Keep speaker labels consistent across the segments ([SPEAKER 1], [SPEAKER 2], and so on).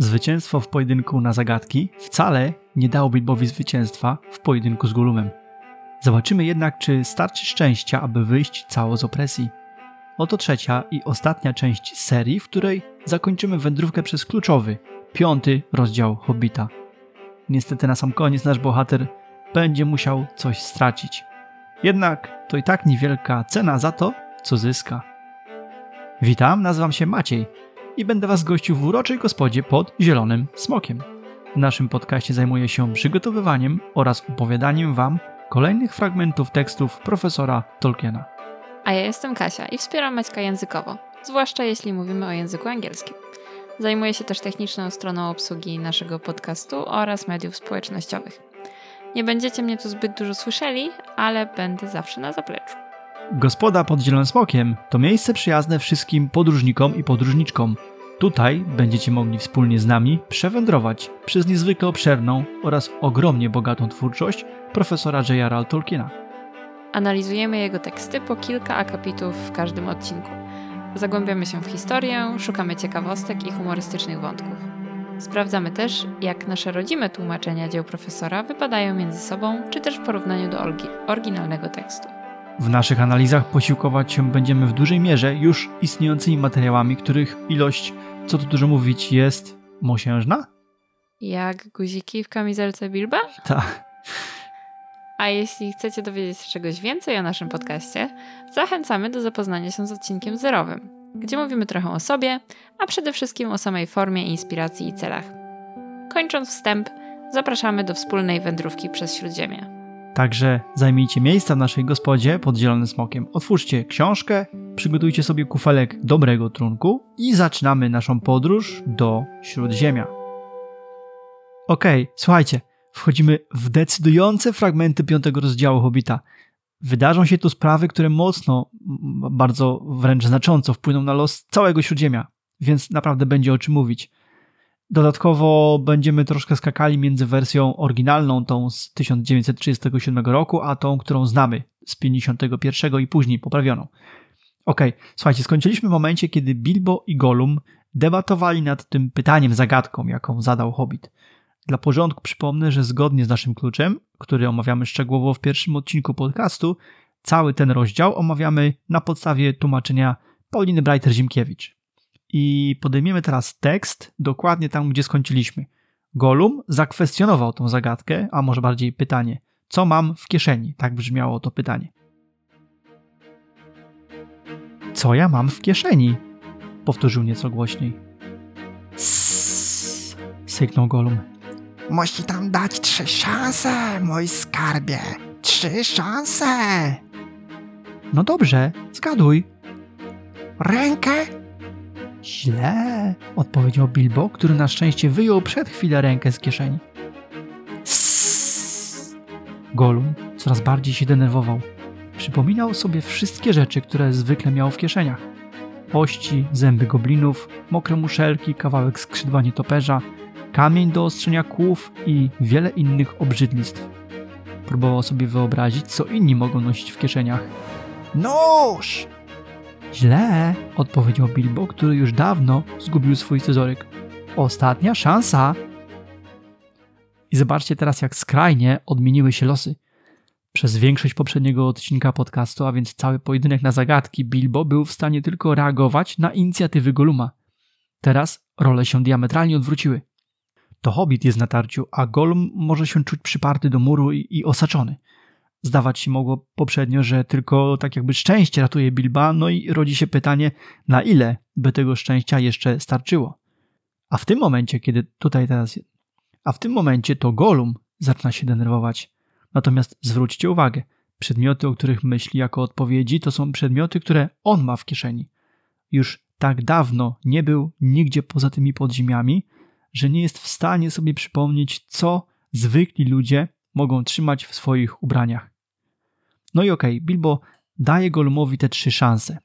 [SPEAKER 1] Zwycięstwo w pojedynku na zagadki wcale nie dało Bilbowi zwycięstwa w pojedynku z Gollumem. Zobaczymy jednak, czy starczy szczęścia, aby wyjść cało z opresji. Oto trzecia i ostatnia część serii, w której zakończymy wędrówkę przez kluczowy, piąty rozdział Hobbita. Niestety na sam koniec nasz bohater będzie musiał coś stracić. Jednak to i tak niewielka cena za to, co zyska. Witam, nazywam się Maciej i będę Was gościł w uroczej gospodzie pod Zielonym Smokiem. W naszym podcaście zajmuję się przygotowywaniem oraz opowiadaniem Wam kolejnych fragmentów tekstów profesora Tolkiena.
[SPEAKER 2] A ja jestem Kasia i wspieram Maćka językowo, zwłaszcza jeśli mówimy o języku angielskim. Zajmuję się też techniczną stroną obsługi naszego podcastu oraz mediów społecznościowych. Nie będziecie mnie tu zbyt dużo słyszeli, ale będę zawsze na zapleczu.
[SPEAKER 1] Gospoda pod Zielonym Smokiem to miejsce przyjazne wszystkim podróżnikom i podróżniczkom. Tutaj będziecie mogli wspólnie z nami przewędrować przez niezwykle obszerną oraz ogromnie bogatą twórczość profesora J.R.R. Tolkiena.
[SPEAKER 2] Analizujemy jego teksty po kilka akapitów w każdym odcinku. Zagłębiamy się w historię, szukamy ciekawostek i humorystycznych wątków. Sprawdzamy też, jak nasze rodzime tłumaczenia dzieł profesora wypadają między sobą, czy też w porównaniu do oryginalnego tekstu.
[SPEAKER 1] W naszych analizach posiłkować się będziemy w dużej mierze już istniejącymi materiałami, których ilość, co tu dużo mówić, jest mosiężna?
[SPEAKER 2] Jak guziki w kamizelce Bilba?
[SPEAKER 1] Tak.
[SPEAKER 2] A jeśli chcecie dowiedzieć się czegoś więcej o naszym podcaście, zachęcamy do zapoznania się z odcinkiem zerowym, gdzie mówimy trochę o sobie, a przede wszystkim o samej formie, inspiracji i celach. Kończąc wstęp, zapraszamy do wspólnej wędrówki przez Śródziemie.
[SPEAKER 1] Także zajmijcie miejsca w naszej gospodzie pod zielonym smokiem. Otwórzcie książkę, przygotujcie sobie kufelek dobrego trunku i zaczynamy naszą podróż do Śródziemia. Okej, okay, słuchajcie, wchodzimy w decydujące fragmenty piątego rozdziału Hobita. Wydarzą się tu sprawy, które mocno, bardzo wręcz znacząco wpłyną na los całego Śródziemia, więc naprawdę będzie o czym mówić. Dodatkowo będziemy troszkę skakali między wersją oryginalną, tą z 1937 roku, a tą, którą znamy z 51 i później poprawioną. Ok, słuchajcie, skończyliśmy w momencie, kiedy Bilbo i Gollum debatowali nad tym pytaniem, zagadką, jaką zadał Hobbit. Dla porządku przypomnę, że zgodnie z naszym kluczem, który omawiamy szczegółowo w pierwszym odcinku podcastu, cały ten rozdział omawiamy na podstawie tłumaczenia Pauliny Breiter-Zimkiewicz. I podejmiemy teraz tekst dokładnie tam, gdzie skończyliśmy. Golum zakwestionował tą zagadkę, a może bardziej pytanie, co mam w kieszeni? Tak brzmiało to pytanie. Co ja mam w kieszeni? Powtórzył nieco głośniej. Sss, syknął Golum.
[SPEAKER 3] Musi tam dać trzy szanse, mój skarbie. Trzy szanse.
[SPEAKER 1] No dobrze, zgaduj.
[SPEAKER 3] Rękę
[SPEAKER 1] Źle, odpowiedział Bilbo, który na szczęście wyjął przed chwilę rękę z kieszeni. Sss. Golum coraz bardziej się denerwował. Przypominał sobie wszystkie rzeczy, które zwykle miał w kieszeniach. Ości, zęby goblinów, mokre muszelki, kawałek skrzydła nietoperza, kamień do ostrzenia kłów i wiele innych obrzydlistw. Próbował sobie wyobrazić, co inni mogą nosić w kieszeniach.
[SPEAKER 3] Nóż!
[SPEAKER 1] Źle, odpowiedział Bilbo, który już dawno zgubił swój scyzoryk. Ostatnia szansa. I zobaczcie teraz, jak skrajnie odmieniły się losy. Przez większość poprzedniego odcinka podcastu, a więc cały pojedynek na zagadki, Bilbo był w stanie tylko reagować na inicjatywy Goluma. Teraz role się diametralnie odwróciły. To hobbit jest na tarciu, a Golum może się czuć przyparty do muru i, i osaczony. Zdawać się mogło poprzednio, że tylko tak jakby szczęście ratuje Bilba, no i rodzi się pytanie, na ile by tego szczęścia jeszcze starczyło. A w tym momencie, kiedy tutaj teraz. A w tym momencie to Golum zaczyna się denerwować. Natomiast zwróćcie uwagę, przedmioty, o których myśli jako odpowiedzi, to są przedmioty, które on ma w kieszeni. Już tak dawno nie był nigdzie poza tymi podziemiami, że nie jest w stanie sobie przypomnieć, co zwykli ludzie mogą trzymać w swoich ubraniach. No i okej, okay, Bilbo daje Golumowi te trzy szanse.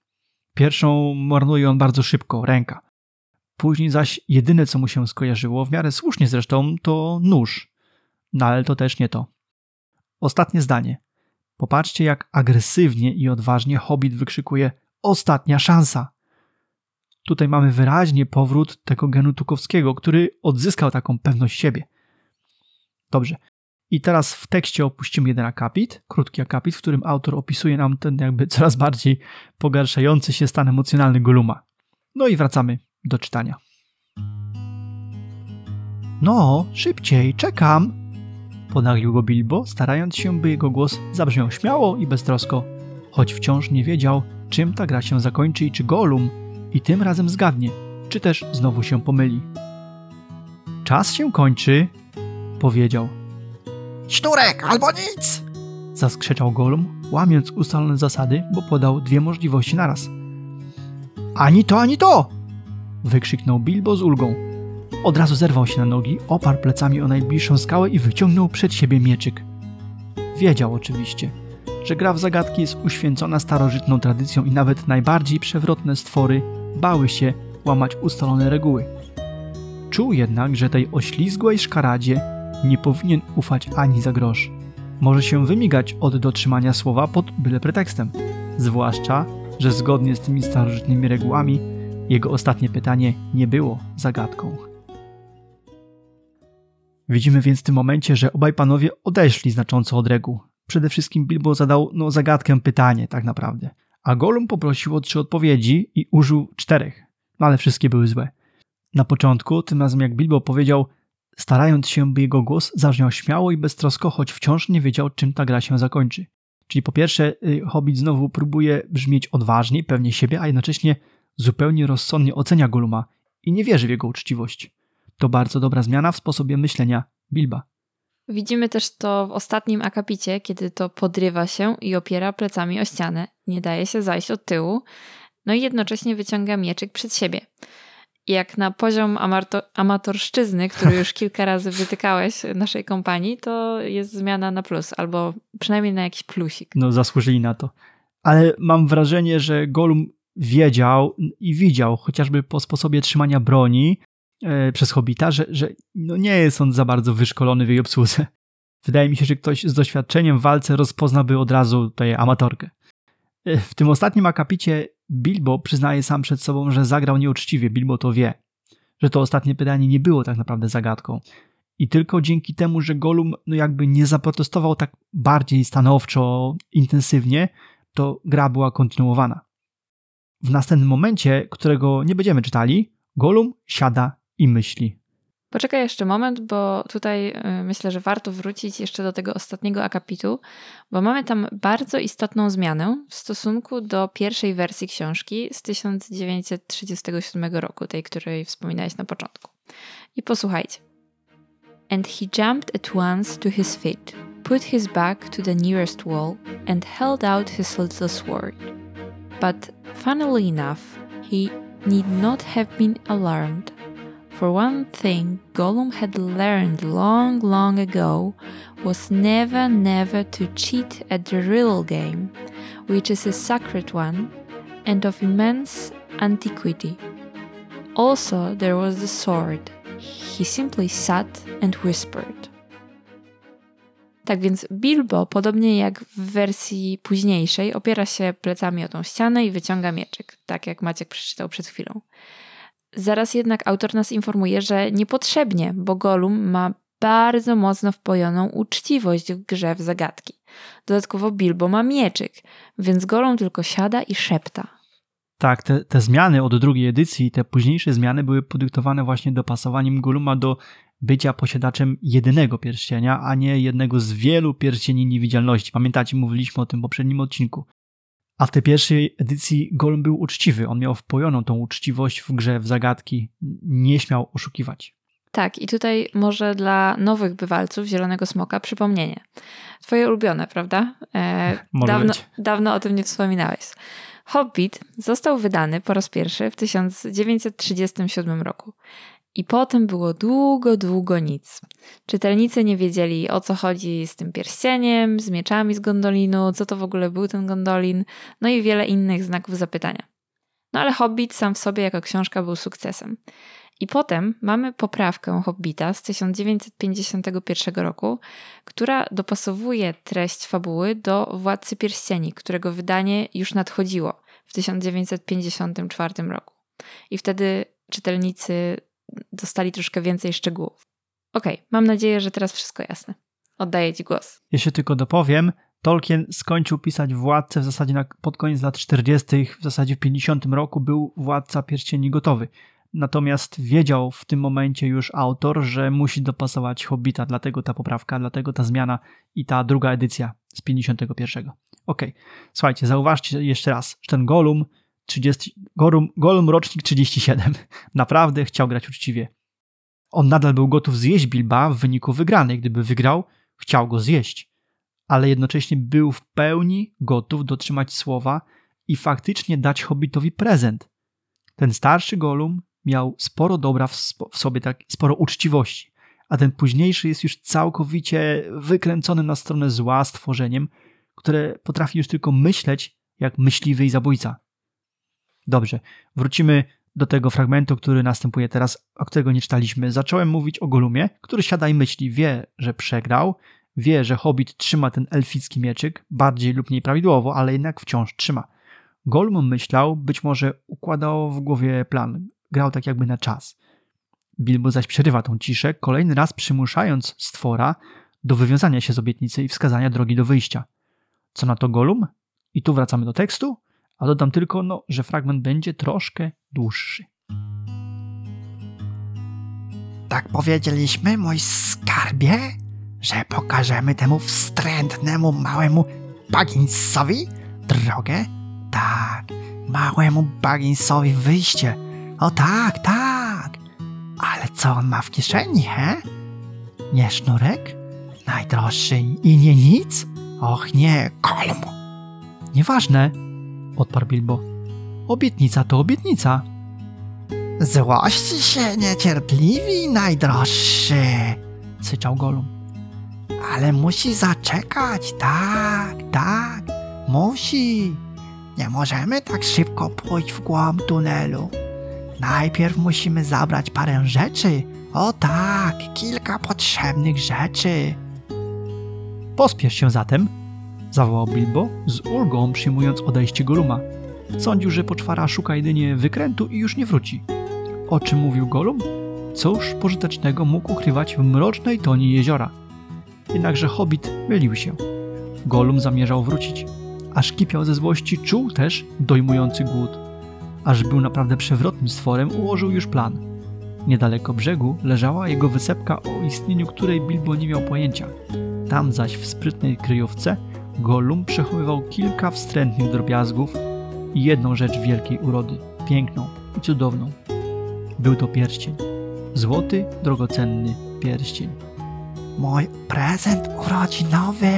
[SPEAKER 1] Pierwszą marnuje on bardzo szybko, ręka. Później zaś jedyne, co mu się skojarzyło, w miarę słusznie zresztą, to nóż. No ale to też nie to. Ostatnie zdanie. Popatrzcie, jak agresywnie i odważnie Hobbit wykrzykuje ostatnia szansa. Tutaj mamy wyraźnie powrót tego genu Tukowskiego, który odzyskał taką pewność siebie. Dobrze. I teraz w tekście opuścimy jeden akapit, krótki akapit, w którym autor opisuje nam ten jakby coraz bardziej pogarszający się stan emocjonalny Goluma. No i wracamy do czytania. No, szybciej, czekam! Ponaglił go Bilbo, starając się, by jego głos zabrzmiał śmiało i beztrosko, choć wciąż nie wiedział, czym ta gra się zakończy i czy Golum i tym razem zgadnie, czy też znowu się pomyli. Czas się kończy, powiedział.
[SPEAKER 3] Sznurek albo nic!
[SPEAKER 1] Zaskrzeczał Golum, łamiąc ustalone zasady, bo podał dwie możliwości naraz. Ani to, ani to! Wykrzyknął Bilbo z ulgą. Od razu zerwał się na nogi, oparł plecami o najbliższą skałę i wyciągnął przed siebie mieczyk. Wiedział oczywiście, że gra w zagadki jest uświęcona starożytną tradycją i nawet najbardziej przewrotne stwory bały się łamać ustalone reguły. Czuł jednak, że tej oślizgłej szkaradzie nie powinien ufać ani za grosz. Może się wymigać od dotrzymania słowa pod byle pretekstem. Zwłaszcza, że zgodnie z tymi starożytnymi regułami jego ostatnie pytanie nie było zagadką. Widzimy więc w tym momencie, że obaj panowie odeszli znacząco od reguł. Przede wszystkim Bilbo zadał no, zagadkę pytanie, tak naprawdę. A Gollum poprosił o trzy odpowiedzi i użył czterech, no ale wszystkie były złe. Na początku, tym razem jak Bilbo powiedział, starając się, by jego głos zabrzmiał śmiało i beztrosko, choć wciąż nie wiedział, czym ta gra się zakończy. Czyli po pierwsze, y, Hobbit znowu próbuje brzmieć odważnie, pewnie siebie, a jednocześnie zupełnie rozsądnie ocenia Golluma i nie wierzy w jego uczciwość. To bardzo dobra zmiana w sposobie myślenia Bilba.
[SPEAKER 2] Widzimy też to w ostatnim akapicie, kiedy to podrywa się i opiera plecami o ścianę, nie daje się zajść od tyłu, no i jednocześnie wyciąga mieczyk przed siebie. Jak na poziom amato- amatorszczyzny, który już kilka razy wytykałeś naszej kompanii, to jest zmiana na plus, albo przynajmniej na jakiś plusik.
[SPEAKER 1] No, zasłużyli na to. Ale mam wrażenie, że Gollum wiedział i widział, chociażby po sposobie trzymania broni, E, przez Hobita, że, że no nie jest on za bardzo wyszkolony w jej obsłudze. Wydaje mi się, że ktoś z doświadczeniem w walce rozpoznałby od razu tę amatorkę. E, w tym ostatnim akapicie Bilbo przyznaje sam przed sobą, że zagrał nieuczciwie. Bilbo to wie, że to ostatnie pytanie nie było tak naprawdę zagadką. I tylko dzięki temu, że Golum no jakby nie zaprotestował tak bardziej stanowczo, intensywnie, to gra była kontynuowana. W następnym momencie, którego nie będziemy czytali, Golum siada i myśli.
[SPEAKER 2] Poczekaj jeszcze moment, bo tutaj y, myślę, że warto wrócić jeszcze do tego ostatniego akapitu, bo mamy tam bardzo istotną zmianę w stosunku do pierwszej wersji książki z 1937 roku, tej, której wspominałeś na początku. I posłuchajcie. And he jumped at once to his feet, put his back to the nearest wall, and held out his little sword. But funnily enough, he need not have been alarmed For one thing, Gollum had learned long, long ago was never, never to cheat at the riddle game, which is a sacred one and of immense antiquity. Also, there was the sword. He simply sat and whispered. Tak więc Bilbo, podobnie jak w wersji późniejszej, opiera się plecami o tą ścianę i wyciąga mieczyk, tak jak Maciek przeczytał przed chwilą. Zaraz jednak autor nas informuje, że niepotrzebnie, bo Gollum ma bardzo mocno wpojoną uczciwość w grze w zagadki. Dodatkowo Bilbo ma mieczyk, więc Gollum tylko siada i szepta.
[SPEAKER 1] Tak, te, te zmiany od drugiej edycji, te późniejsze zmiany były podyktowane właśnie dopasowaniem Golluma do bycia posiadaczem jedynego pierścienia, a nie jednego z wielu pierścieni niewidzialności. Pamiętacie, mówiliśmy o tym w poprzednim odcinku. A w tej pierwszej edycji Golem był uczciwy. On miał wpojoną tą uczciwość w grze, w zagadki. Nie śmiał oszukiwać.
[SPEAKER 2] Tak, i tutaj może dla nowych bywalców Zielonego Smoka przypomnienie. Twoje ulubione, prawda?
[SPEAKER 1] E, może
[SPEAKER 2] dawno,
[SPEAKER 1] być.
[SPEAKER 2] dawno o tym nie wspominałeś. Hobbit został wydany po raz pierwszy w 1937 roku. I potem było długo, długo nic. Czytelnicy nie wiedzieli o co chodzi z tym pierścieniem, z mieczami z gondolinu, co to w ogóle był ten gondolin, no i wiele innych znaków zapytania. No ale Hobbit sam w sobie jako książka był sukcesem. I potem mamy poprawkę Hobbita z 1951 roku, która dopasowuje treść fabuły do Władcy Pierścieni, którego wydanie już nadchodziło w 1954 roku. I wtedy czytelnicy dostali troszkę więcej szczegółów. Okej, okay, mam nadzieję, że teraz wszystko jasne. Oddaję Ci głos.
[SPEAKER 1] Się tylko dopowiem. Tolkien skończył pisać Władcę w zasadzie na, pod koniec lat 40., w zasadzie w 50 roku był Władca Pierścieni gotowy. Natomiast wiedział w tym momencie już autor, że musi dopasować Hobbita, dlatego ta poprawka, dlatego ta zmiana i ta druga edycja z 51. Ok, słuchajcie, zauważcie jeszcze raz, że ten Golum, 30, Golum, Golum rocznik 37 naprawdę chciał grać uczciwie. On nadal był gotów zjeść Bilba w wyniku wygranej. Gdyby wygrał, chciał go zjeść. Ale jednocześnie był w pełni gotów dotrzymać słowa i faktycznie dać Hobbitowi prezent. Ten starszy Golum miał sporo dobra w, sobie, tak, sporo uczciwości, a ten późniejszy jest już całkowicie wykręconym na stronę zła stworzeniem, które potrafi już tylko myśleć jak myśliwy i zabójca. Dobrze, wrócimy do tego fragmentu, który następuje teraz, o którego nie czytaliśmy. Zacząłem mówić o Golumie, który siada i myśli, wie, że przegrał, wie, że Hobbit trzyma ten elficki mieczyk, bardziej lub mniej prawidłowo, ale jednak wciąż trzyma. Golum myślał, być może układał w głowie plan, grał tak jakby na czas. Bilbo zaś przerywa tą ciszę, kolejny raz przymuszając stwora do wywiązania się z obietnicy i wskazania drogi do wyjścia. Co na to Golum? I tu wracamy do tekstu, a dodam tylko, no, że fragment będzie troszkę dłuższy.
[SPEAKER 3] Tak powiedzieliśmy, mój skarbie, że pokażemy temu wstrętnemu małemu Bagginsowi drogę? Tak, małemu Bagginsowi wyjście o tak, tak. Ale co on ma w kieszeni, he? Nie sznurek? Najdroższy i nie nic? Och nie, kolm.
[SPEAKER 1] Nieważne, odparł Bilbo. Obietnica to obietnica.
[SPEAKER 3] Złości się niecierpliwi, najdroższy, syczał Golum. Ale musi zaczekać, tak, tak, musi. Nie możemy tak szybko pójść w głąb tunelu. Najpierw musimy zabrać parę rzeczy. O tak, kilka potrzebnych rzeczy.
[SPEAKER 1] Pospiesz się zatem, zawołał Bilbo, z ulgą przyjmując odejście Goluma. Sądził, że poczwara szuka jedynie wykrętu i już nie wróci. O czym mówił Golum? Cóż pożytecznego mógł ukrywać w mrocznej tonie jeziora? Jednakże hobbit mylił się. Golum zamierzał wrócić. Aż kipiał ze złości, czuł też dojmujący głód aż był naprawdę przewrotnym stworem, ułożył już plan. Niedaleko brzegu leżała jego wysepka, o istnieniu której Bilbo nie miał pojęcia. Tam zaś w sprytnej kryjówce Gollum przechowywał kilka wstrętnych drobiazgów i jedną rzecz wielkiej urody, piękną i cudowną. Był to pierścień. Złoty, drogocenny pierścień.
[SPEAKER 3] Mój prezent urodzinowy!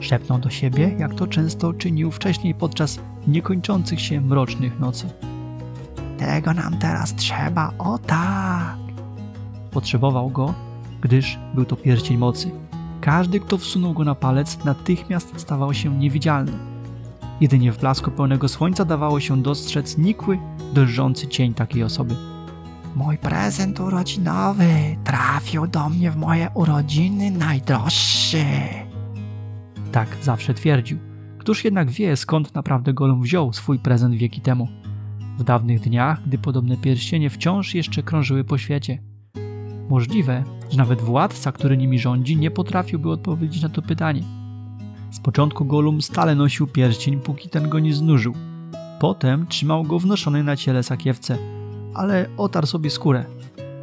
[SPEAKER 1] Szepnął do siebie, jak to często czynił wcześniej podczas niekończących się mrocznych nocy.
[SPEAKER 3] Tego nam teraz trzeba, o tak!
[SPEAKER 1] Potrzebował go, gdyż był to pierścień mocy. Każdy, kto wsunął go na palec, natychmiast stawał się niewidzialny. Jedynie w blasku pełnego słońca dawało się dostrzec nikły, drżący cień takiej osoby.
[SPEAKER 3] Mój prezent urodzinowy trafił do mnie w moje urodziny najdroższy.
[SPEAKER 1] Tak zawsze twierdził. Któż jednak wie, skąd naprawdę Golum wziął swój prezent wieki temu? W dawnych dniach, gdy podobne pierścienie wciąż jeszcze krążyły po świecie. Możliwe, że nawet władca, który nimi rządzi, nie potrafiłby odpowiedzieć na to pytanie. Z początku Golum stale nosił pierścień, póki ten go nie znużył. Potem trzymał go wnoszony na ciele sakiewce, ale otarł sobie skórę.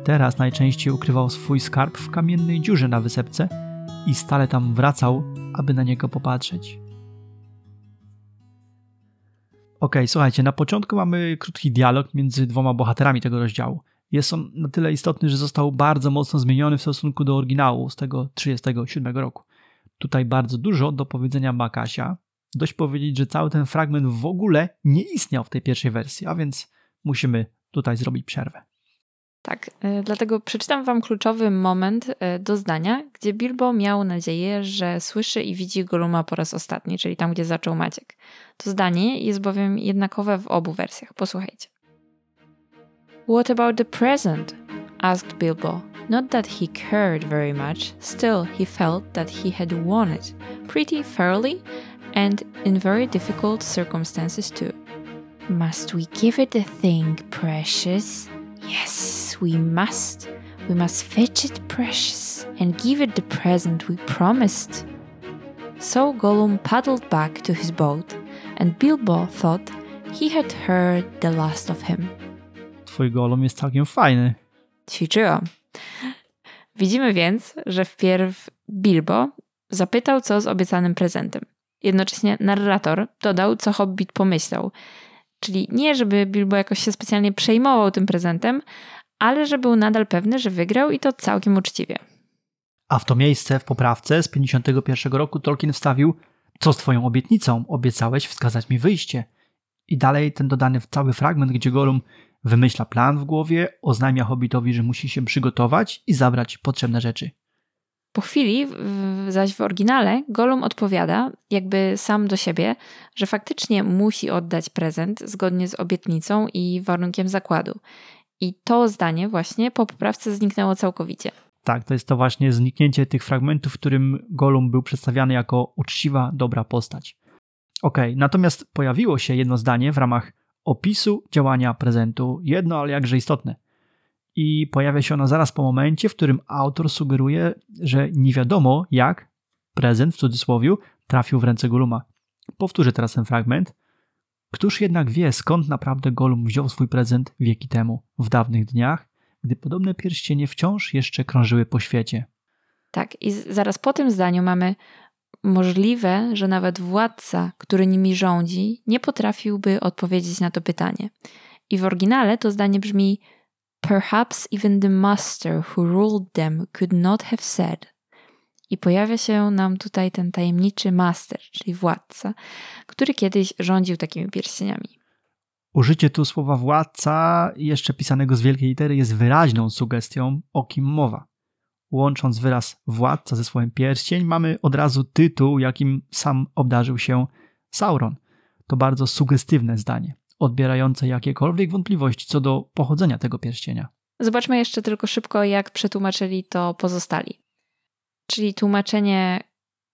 [SPEAKER 1] Teraz najczęściej ukrywał swój skarb w kamiennej dziurze na wysepce i stale tam wracał, aby na niego popatrzeć. Ok, słuchajcie, na początku mamy krótki dialog między dwoma bohaterami tego rozdziału. Jest on na tyle istotny, że został bardzo mocno zmieniony w stosunku do oryginału z tego 37 roku. Tutaj bardzo dużo do powiedzenia ma Kasia. Dość powiedzieć, że cały ten fragment w ogóle nie istniał w tej pierwszej wersji, a więc musimy tutaj zrobić przerwę.
[SPEAKER 2] Tak, y, dlatego przeczytam Wam kluczowy moment y, do zdania, gdzie Bilbo miał nadzieję, że słyszy i widzi Goluma po raz ostatni, czyli tam, gdzie zaczął Maciek. To zdanie jest bowiem jednakowe w obu wersjach. Posłuchajcie. What about the present? asked Bilbo. Not that he cared very much, still he felt that he had won it, pretty fairly, and in very difficult circumstances too. Must we give it a thing, precious? Yes, we must. We must fetch it, precious, and give it the present we promised. So Gollum paddled back to his boat, and Bilbo thought he had heard the last of him.
[SPEAKER 1] Twój golem jest całkiem fajny.
[SPEAKER 2] Ćwiczyłam. Widzimy więc, że wpierw Bilbo zapytał, co z obiecanym prezentem. Jednocześnie narrator dodał, co Hobbit pomyślał. Czyli nie, żeby Bilbo jakoś się specjalnie przejmował tym prezentem, ale że był nadal pewny, że wygrał i to całkiem uczciwie.
[SPEAKER 1] A w to miejsce w poprawce z 51 roku Tolkien wstawił co z twoją obietnicą? Obiecałeś wskazać mi wyjście. I dalej ten dodany cały fragment, gdzie Gollum wymyśla plan w głowie, oznajmia Hobbitowi, że musi się przygotować i zabrać potrzebne rzeczy.
[SPEAKER 2] Po chwili, zaś w oryginale, Gollum odpowiada, jakby sam do siebie, że faktycznie musi oddać prezent zgodnie z obietnicą i warunkiem zakładu. I to zdanie właśnie po poprawce zniknęło całkowicie.
[SPEAKER 1] Tak, to jest to właśnie zniknięcie tych fragmentów, w którym Gollum był przedstawiany jako uczciwa, dobra postać. Okej, natomiast pojawiło się jedno zdanie w ramach opisu działania prezentu, jedno, ale jakże istotne. I pojawia się ono zaraz po momencie, w którym autor sugeruje, że nie wiadomo jak prezent w cudzysłowie trafił w ręce Golluma. Powtórzę teraz ten fragment. Któż jednak wie, skąd naprawdę Gollum wziął swój prezent wieki temu, w dawnych dniach, gdy podobne pierścienie wciąż jeszcze krążyły po świecie.
[SPEAKER 2] Tak, i zaraz po tym zdaniu mamy możliwe, że nawet władca, który nimi rządzi, nie potrafiłby odpowiedzieć na to pytanie. I w oryginale to zdanie brzmi: Perhaps even the master who ruled them could not have said. I pojawia się nam tutaj ten tajemniczy master, czyli władca, który kiedyś rządził takimi pierścieniami.
[SPEAKER 1] Użycie tu słowa władca, jeszcze pisanego z wielkiej litery, jest wyraźną sugestią, o kim mowa. Łącząc wyraz władca ze słowem pierścień, mamy od razu tytuł, jakim sam obdarzył się Sauron. To bardzo sugestywne zdanie, odbierające jakiekolwiek wątpliwości co do pochodzenia tego pierścienia.
[SPEAKER 2] Zobaczmy jeszcze tylko szybko, jak przetłumaczyli to pozostali. Czyli tłumaczenie,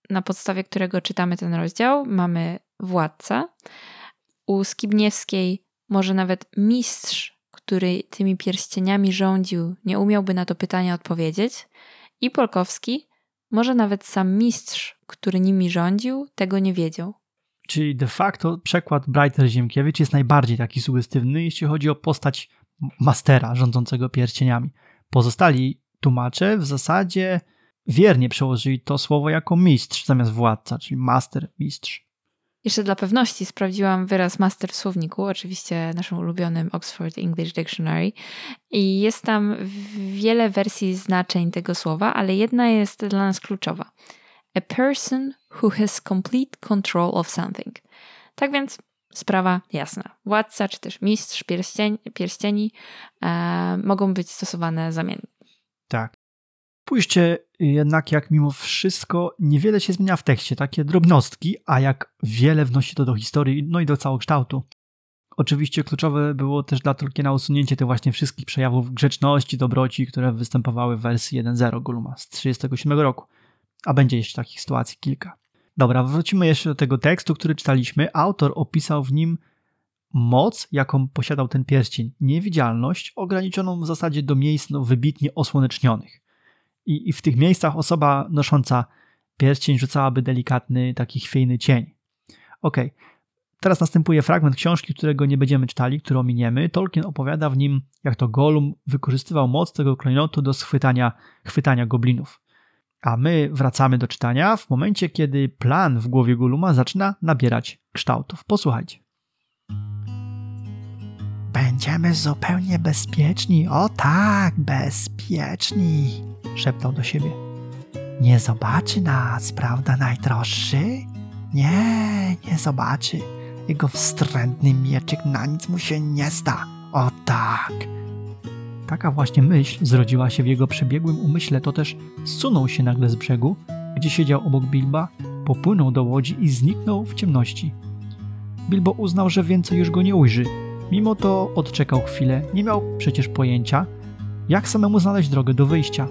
[SPEAKER 2] na podstawie którego czytamy ten rozdział, mamy władca. U Skibniewskiej może nawet mistrz, który tymi pierścieniami rządził, nie umiałby na to pytanie odpowiedzieć. I Polkowski, może nawet sam mistrz, który nimi rządził, tego nie wiedział.
[SPEAKER 1] Czyli de facto przekład Breiter-Ziemkiewicz jest najbardziej taki sugestywny, jeśli chodzi o postać mastera rządzącego pierścieniami. Pozostali tłumacze w zasadzie wiernie przełożyli to słowo jako mistrz zamiast władca, czyli master, mistrz.
[SPEAKER 2] Jeszcze dla pewności sprawdziłam wyraz master w słowniku, oczywiście naszym ulubionym Oxford English Dictionary. I jest tam wiele wersji znaczeń tego słowa, ale jedna jest dla nas kluczowa. A person who has complete control of something. Tak więc sprawa jasna. Władca czy też mistrz pierścień, pierścieni e, mogą być stosowane zamiennie.
[SPEAKER 1] Tak. Spójrzcie jednak, jak mimo wszystko niewiele się zmienia w tekście, takie drobnostki, a jak wiele wnosi to do historii, no i do całokształtu. Oczywiście kluczowe było też dla Tolkiena usunięcie tych właśnie wszystkich przejawów grzeczności, dobroci, które występowały w wersji 1.0 Golluma z 1937 roku. A będzie jeszcze takich sytuacji kilka. Dobra, wrócimy jeszcze do tego tekstu, który czytaliśmy. Autor opisał w nim moc, jaką posiadał ten pierścień. Niewidzialność, ograniczoną w zasadzie do miejsc no, wybitnie osłonecznionych. I, I w tych miejscach osoba nosząca pierścień rzucałaby delikatny, taki chwiejny cień. Okay. teraz następuje fragment książki, którego nie będziemy czytali, który ominiemy. Tolkien opowiada w nim, jak to Gollum wykorzystywał moc tego klejnotu do schwytania, chwytania goblinów. A my wracamy do czytania w momencie, kiedy plan w głowie Golluma zaczyna nabierać kształtów. Posłuchajcie.
[SPEAKER 3] Będziemy zupełnie bezpieczni. O tak, bezpieczni. Szeptał do siebie. Nie zobaczy nas, prawda, najdroższy? Nie, nie zobaczy. Jego wstrętny mieczyk na nic mu się nie zda. O tak.
[SPEAKER 1] Taka właśnie myśl zrodziła się w jego przebiegłym umyśle, to też zsunął się nagle z brzegu, gdzie siedział obok Bilba, popłynął do łodzi i zniknął w ciemności. Bilbo uznał, że więcej już go nie ujrzy. Mimo to odczekał chwilę, nie miał przecież pojęcia, jak samemu znaleźć drogę do wyjścia.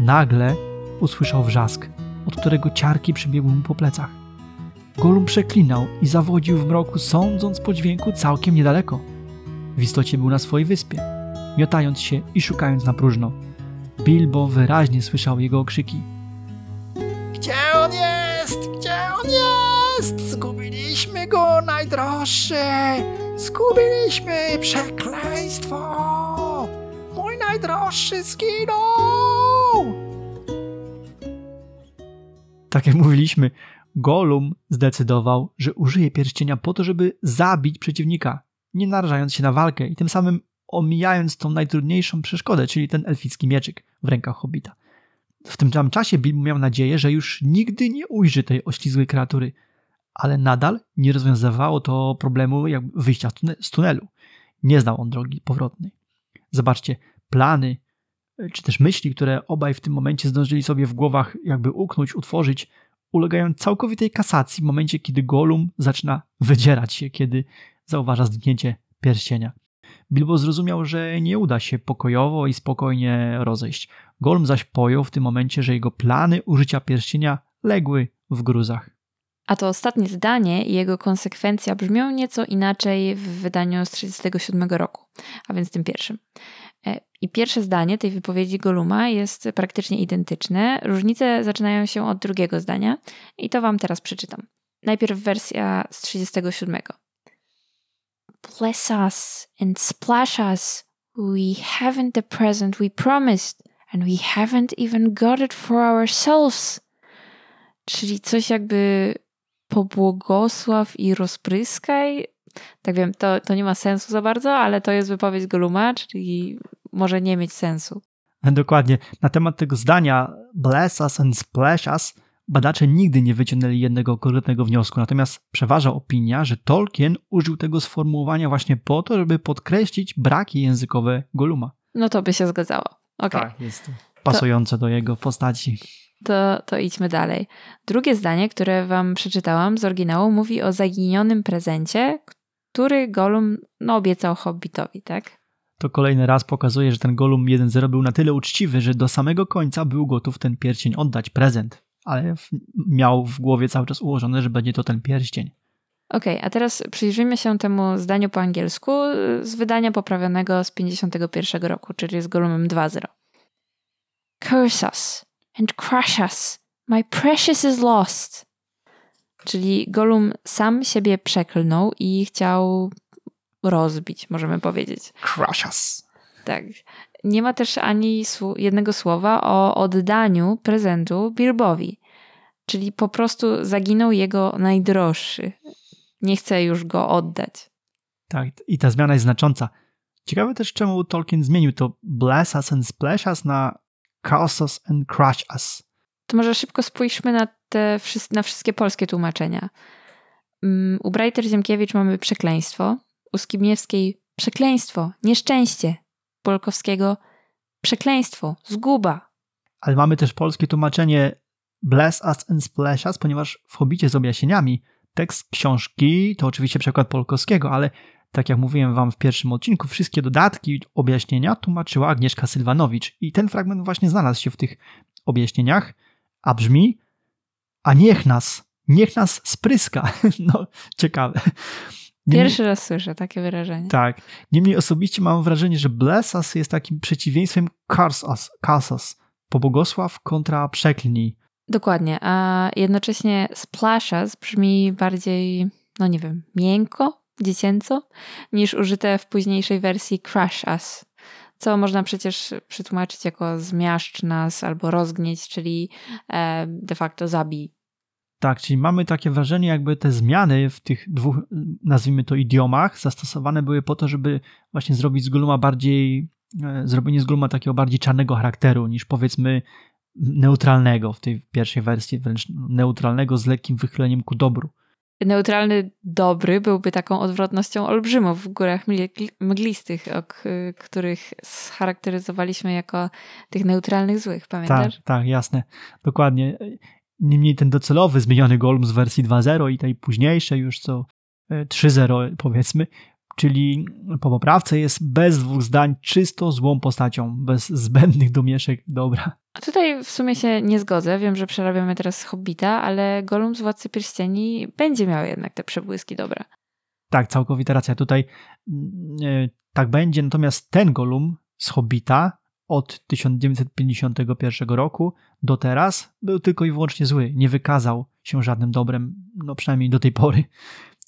[SPEAKER 1] Nagle usłyszał wrzask, od którego ciarki przybiegły mu po plecach. Golum przeklinał i zawodził w mroku, sądząc po dźwięku całkiem niedaleko. W istocie był na swojej wyspie, miotając się i szukając na próżno. Bilbo wyraźnie słyszał jego okrzyki.
[SPEAKER 3] Gdzie on jest? Gdzie on jest? Zgubiliśmy go, najdroższy! Zgubiliśmy! Przekleństwo! Mój najdroższy zginął!
[SPEAKER 1] Tak jak mówiliśmy, Golum zdecydował, że użyje pierścienia po to, żeby zabić przeciwnika, nie narażając się na walkę i tym samym omijając tą najtrudniejszą przeszkodę, czyli ten elficki mieczyk w rękach Hobbita. W tym samym czasie Bilbo miał nadzieję, że już nigdy nie ujrzy tej oślizłej kreatury, ale nadal nie rozwiązywało to problemu wyjścia z tunelu. Nie znał on drogi powrotnej. Zobaczcie, plany czy też myśli, które obaj w tym momencie zdążyli sobie w głowach jakby uknąć, utworzyć, ulegają całkowitej kasacji w momencie, kiedy Golum zaczyna wydzierać się, kiedy zauważa zdjęcie pierścienia. Bilbo zrozumiał, że nie uda się pokojowo i spokojnie rozejść. Golum zaś pojął w tym momencie, że jego plany użycia pierścienia legły w gruzach.
[SPEAKER 2] A to ostatnie zdanie i jego konsekwencja brzmią nieco inaczej w wydaniu z 1937 roku, a więc tym pierwszym. E, I pierwsze zdanie tej wypowiedzi Goluma jest praktycznie identyczne. Różnice zaczynają się od drugiego zdania i to wam teraz przeczytam. Najpierw wersja z 37. Bless us and splash us. We haven't the present we promised, and we haven't even got it for ourselves. Czyli coś jakby pobłogosław i rozpryskaj. Tak wiem, to, to nie ma sensu za bardzo, ale to jest wypowiedź Goluma, czyli może nie mieć sensu.
[SPEAKER 1] Dokładnie. Na temat tego zdania bless us and splash us badacze nigdy nie wyciągnęli jednego konkretnego wniosku, natomiast przeważa opinia, że Tolkien użył tego sformułowania właśnie po to, żeby podkreślić braki językowe Goluma.
[SPEAKER 2] No to by się zgadzało. Okay.
[SPEAKER 1] Tak, jest to pasujące to, do jego postaci.
[SPEAKER 2] To, to idźmy dalej. Drugie zdanie, które wam przeczytałam z oryginału, mówi o zaginionym prezencie, który Golum no, obiecał Hobbitowi, tak?
[SPEAKER 1] To kolejny raz pokazuje, że ten Golum 1.0 był na tyle uczciwy, że do samego końca był gotów ten pierścień oddać, prezent, ale miał w głowie cały czas ułożone, że będzie to ten pierścień.
[SPEAKER 2] Okej, okay, a teraz przyjrzyjmy się temu zdaniu po angielsku z wydania poprawionego z 51 roku, czyli z Golumem 2.0. Curse us and crush us. My precious is lost. Czyli Golum sam siebie przeklnął i chciał rozbić, możemy powiedzieć.
[SPEAKER 3] Crush us.
[SPEAKER 2] Tak. Nie ma też ani jednego słowa o oddaniu prezentu Bilbowi. Czyli po prostu zaginął jego najdroższy. Nie chce już go oddać.
[SPEAKER 1] Tak, i ta zmiana jest znacząca. Ciekawe też, czemu Tolkien zmienił to bless us and splash us na curse us and crush us.
[SPEAKER 2] To może szybko spójrzmy na te na wszystkie polskie tłumaczenia. Mm, u Brajter Ziemkiewicz mamy przekleństwo, u Skibniewskiej przekleństwo, nieszczęście, Polkowskiego przekleństwo, zguba.
[SPEAKER 1] Ale mamy też polskie tłumaczenie bless us and splash us, ponieważ w Hobicie z objaśnieniami tekst książki to oczywiście przekład Polkowskiego, ale tak jak mówiłem wam w pierwszym odcinku, wszystkie dodatki, objaśnienia tłumaczyła Agnieszka Sylwanowicz i ten fragment właśnie znalazł się w tych objaśnieniach, a brzmi a niech nas, niech nas spryska. No, ciekawe.
[SPEAKER 2] Niemniej, Pierwszy raz słyszę takie wyrażenie.
[SPEAKER 1] Tak. Niemniej osobiście mam wrażenie, że bless us jest takim przeciwieństwem curse us, curse us. Pobłogosław kontra przeklnij.
[SPEAKER 2] Dokładnie, a jednocześnie splash us brzmi bardziej, no nie wiem, miękko, dziecięco, niż użyte w późniejszej wersji crush us, co można przecież przetłumaczyć jako zmiaszcz nas albo rozgnieć, czyli e, de facto zabij.
[SPEAKER 1] Tak, czyli mamy takie wrażenie, jakby te zmiany w tych dwóch, nazwijmy to, idiomach zastosowane były po to, żeby właśnie zrobić z Gluma bardziej, e, zrobienie z Gluma takiego bardziej czarnego charakteru niż powiedzmy neutralnego w tej pierwszej wersji, wręcz neutralnego z lekkim wychyleniem ku dobru.
[SPEAKER 2] Neutralny dobry byłby taką odwrotnością olbrzymów w górach mglistych, o których scharakteryzowaliśmy jako tych neutralnych złych, pamiętasz?
[SPEAKER 1] Tak, tak, jasne. Dokładnie. Niemniej ten docelowy zmieniony Golem z wersji 2.0 i tej późniejszej już co 3.0 e, powiedzmy, Czyli po poprawce jest bez dwóch zdań czysto złą postacią, bez zbędnych domieszek. Dobra.
[SPEAKER 2] A tutaj w sumie się nie zgodzę. Wiem, że przerabiamy teraz Hobbita, ale Gollum z Władcy Pierścieni będzie miał jednak te przebłyski dobre.
[SPEAKER 1] Tak, całkowita racja. Tutaj mm, tak będzie, natomiast ten Gollum z Hobbita od 1951 roku do teraz był tylko i wyłącznie zły. Nie wykazał się żadnym dobrem, no przynajmniej do tej pory.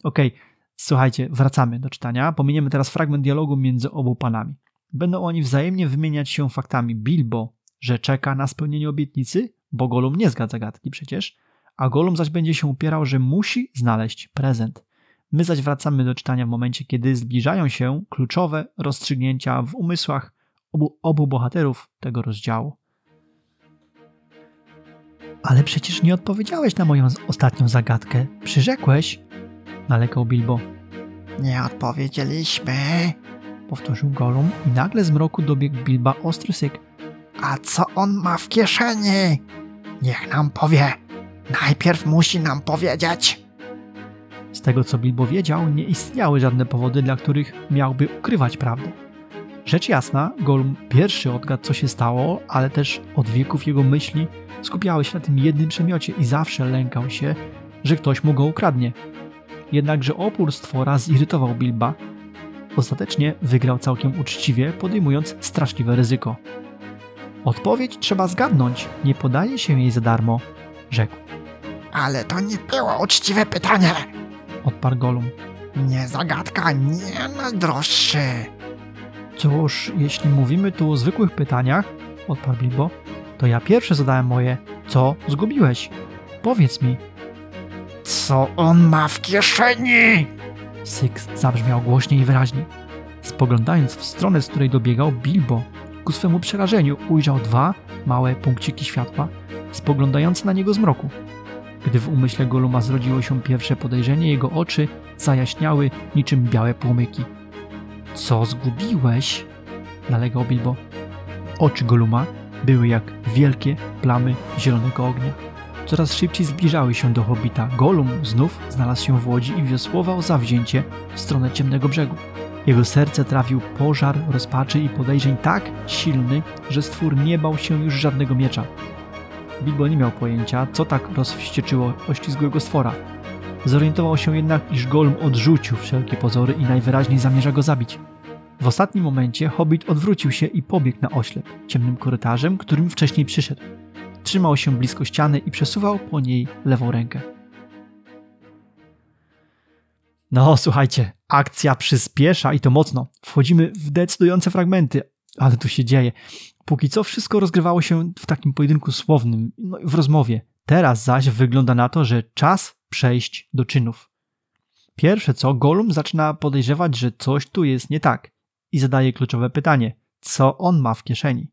[SPEAKER 1] Okej, okay, słuchajcie, wracamy do czytania. Pominiemy teraz fragment dialogu między obu panami. Będą oni wzajemnie wymieniać się faktami. Bilbo, że czeka na spełnienie obietnicy, bo Gollum nie zgadza gadki przecież, a Gollum zaś będzie się upierał, że musi znaleźć prezent. My zaś wracamy do czytania w momencie, kiedy zbliżają się kluczowe rozstrzygnięcia w umysłach obu, obu bohaterów tego rozdziału. Ale przecież nie odpowiedziałeś na moją ostatnią zagadkę. Przyrzekłeś? Nalekał Bilbo.
[SPEAKER 3] Nie odpowiedzieliśmy.
[SPEAKER 1] Powtórzył Gollum i nagle z mroku dobiegł Bilba ostry syk.
[SPEAKER 3] A co on ma w kieszeni? Niech nam powie. Najpierw musi nam powiedzieć.
[SPEAKER 1] Z tego co Bilbo wiedział, nie istniały żadne powody, dla których miałby ukrywać prawdę. Rzecz jasna, Gollum pierwszy odgadł, co się stało, ale też od wieków jego myśli skupiały się na tym jednym przemiocie i zawsze lękał się, że ktoś mu go ukradnie. Jednakże opór stwora zirytował Bilba. Ostatecznie wygrał całkiem uczciwie, podejmując straszliwe ryzyko. Odpowiedź trzeba zgadnąć, nie podaje się jej za darmo, rzekł.
[SPEAKER 3] Ale to nie było uczciwe pytanie,
[SPEAKER 1] odparł Gollum.
[SPEAKER 3] Nie zagadka, nie najdroższy.
[SPEAKER 1] Cóż, jeśli mówimy tu o zwykłych pytaniach, odparł Bilbo, to ja pierwsze zadałem moje. Co zgubiłeś? Powiedz mi.
[SPEAKER 3] Co on ma w kieszeni?
[SPEAKER 1] Syk zabrzmiał głośniej i wyraźniej. Spoglądając w stronę, z której dobiegał Bilbo, ku swemu przerażeniu ujrzał dwa małe punkciki światła, spoglądające na niego z mroku. Gdy w umyśle Goluma zrodziło się pierwsze podejrzenie, jego oczy zajaśniały niczym białe płomyki. Co zgubiłeś? nalegał Bilbo. Oczy Goluma były jak wielkie plamy zielonego ognia. Coraz szybciej zbliżały się do hobita. Golum znów znalazł się w łodzi i wiosłował zawzięcie w stronę ciemnego brzegu. Jego serce trafił pożar rozpaczy i podejrzeń tak silny, że stwór nie bał się już żadnego miecza. Bilbo nie miał pojęcia, co tak rozwścieczyło oślizgłego stwora. Zorientował się jednak, iż Golum odrzucił wszelkie pozory i najwyraźniej zamierza go zabić. W ostatnim momencie hobbit odwrócił się i pobiegł na oślep, ciemnym korytarzem, którym wcześniej przyszedł. Trzymał się blisko ściany i przesuwał po niej lewą rękę. No, słuchajcie, akcja przyspiesza i to mocno. Wchodzimy w decydujące fragmenty, ale tu się dzieje. Póki co wszystko rozgrywało się w takim pojedynku słownym, no, w rozmowie. Teraz zaś wygląda na to, że czas przejść do czynów. Pierwsze co, Gollum zaczyna podejrzewać, że coś tu jest nie tak i zadaje kluczowe pytanie: co on ma w kieszeni?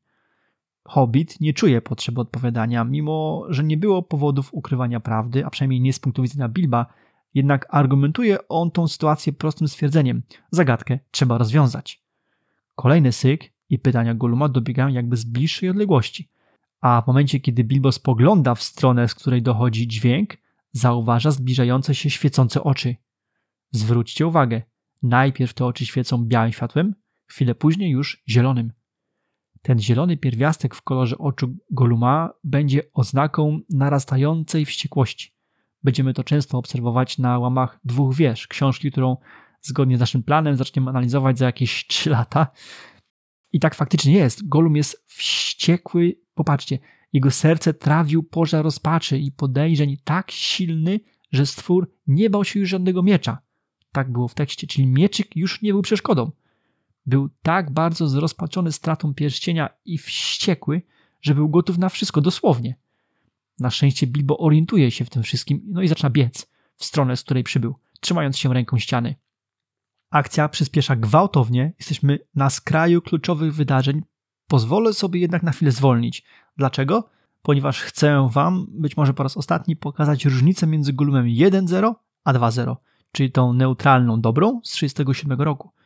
[SPEAKER 1] Hobbit nie czuje potrzeby odpowiadania, mimo że nie było powodów ukrywania prawdy, a przynajmniej nie z punktu widzenia Bilba, jednak argumentuje on tą sytuację prostym stwierdzeniem: zagadkę trzeba rozwiązać. Kolejny syk i pytania Golluma dobiegają jakby z bliższej odległości. A w momencie, kiedy Bilbo spogląda w stronę, z której dochodzi dźwięk, zauważa zbliżające się świecące oczy. Zwróćcie uwagę, najpierw te oczy świecą białym światłem, chwilę później już zielonym. Ten zielony pierwiastek w kolorze oczu Goluma będzie oznaką narastającej wściekłości. Będziemy to często obserwować na łamach dwóch wież, książki, którą zgodnie z naszym planem zaczniemy analizować za jakieś 3 lata. I tak faktycznie jest. Golum jest wściekły. Popatrzcie, jego serce trawił pożar rozpaczy i podejrzeń tak silny, że stwór nie bał się już żadnego miecza. Tak było w tekście, czyli mieczyk już nie był przeszkodą. Był tak bardzo zrozpaczony stratą pierścienia i wściekły, że był gotów na wszystko, dosłownie. Na szczęście Bilbo orientuje się w tym wszystkim, no i zaczyna biec w stronę, z której przybył, trzymając się ręką ściany. Akcja przyspiesza gwałtownie, jesteśmy na skraju kluczowych wydarzeń. Pozwolę sobie jednak na chwilę zwolnić. Dlaczego? Ponieważ chcę Wam, być może po raz ostatni, pokazać różnicę między Gollumem 1.0 a 2.0, czyli tą neutralną dobrą z 1937 roku.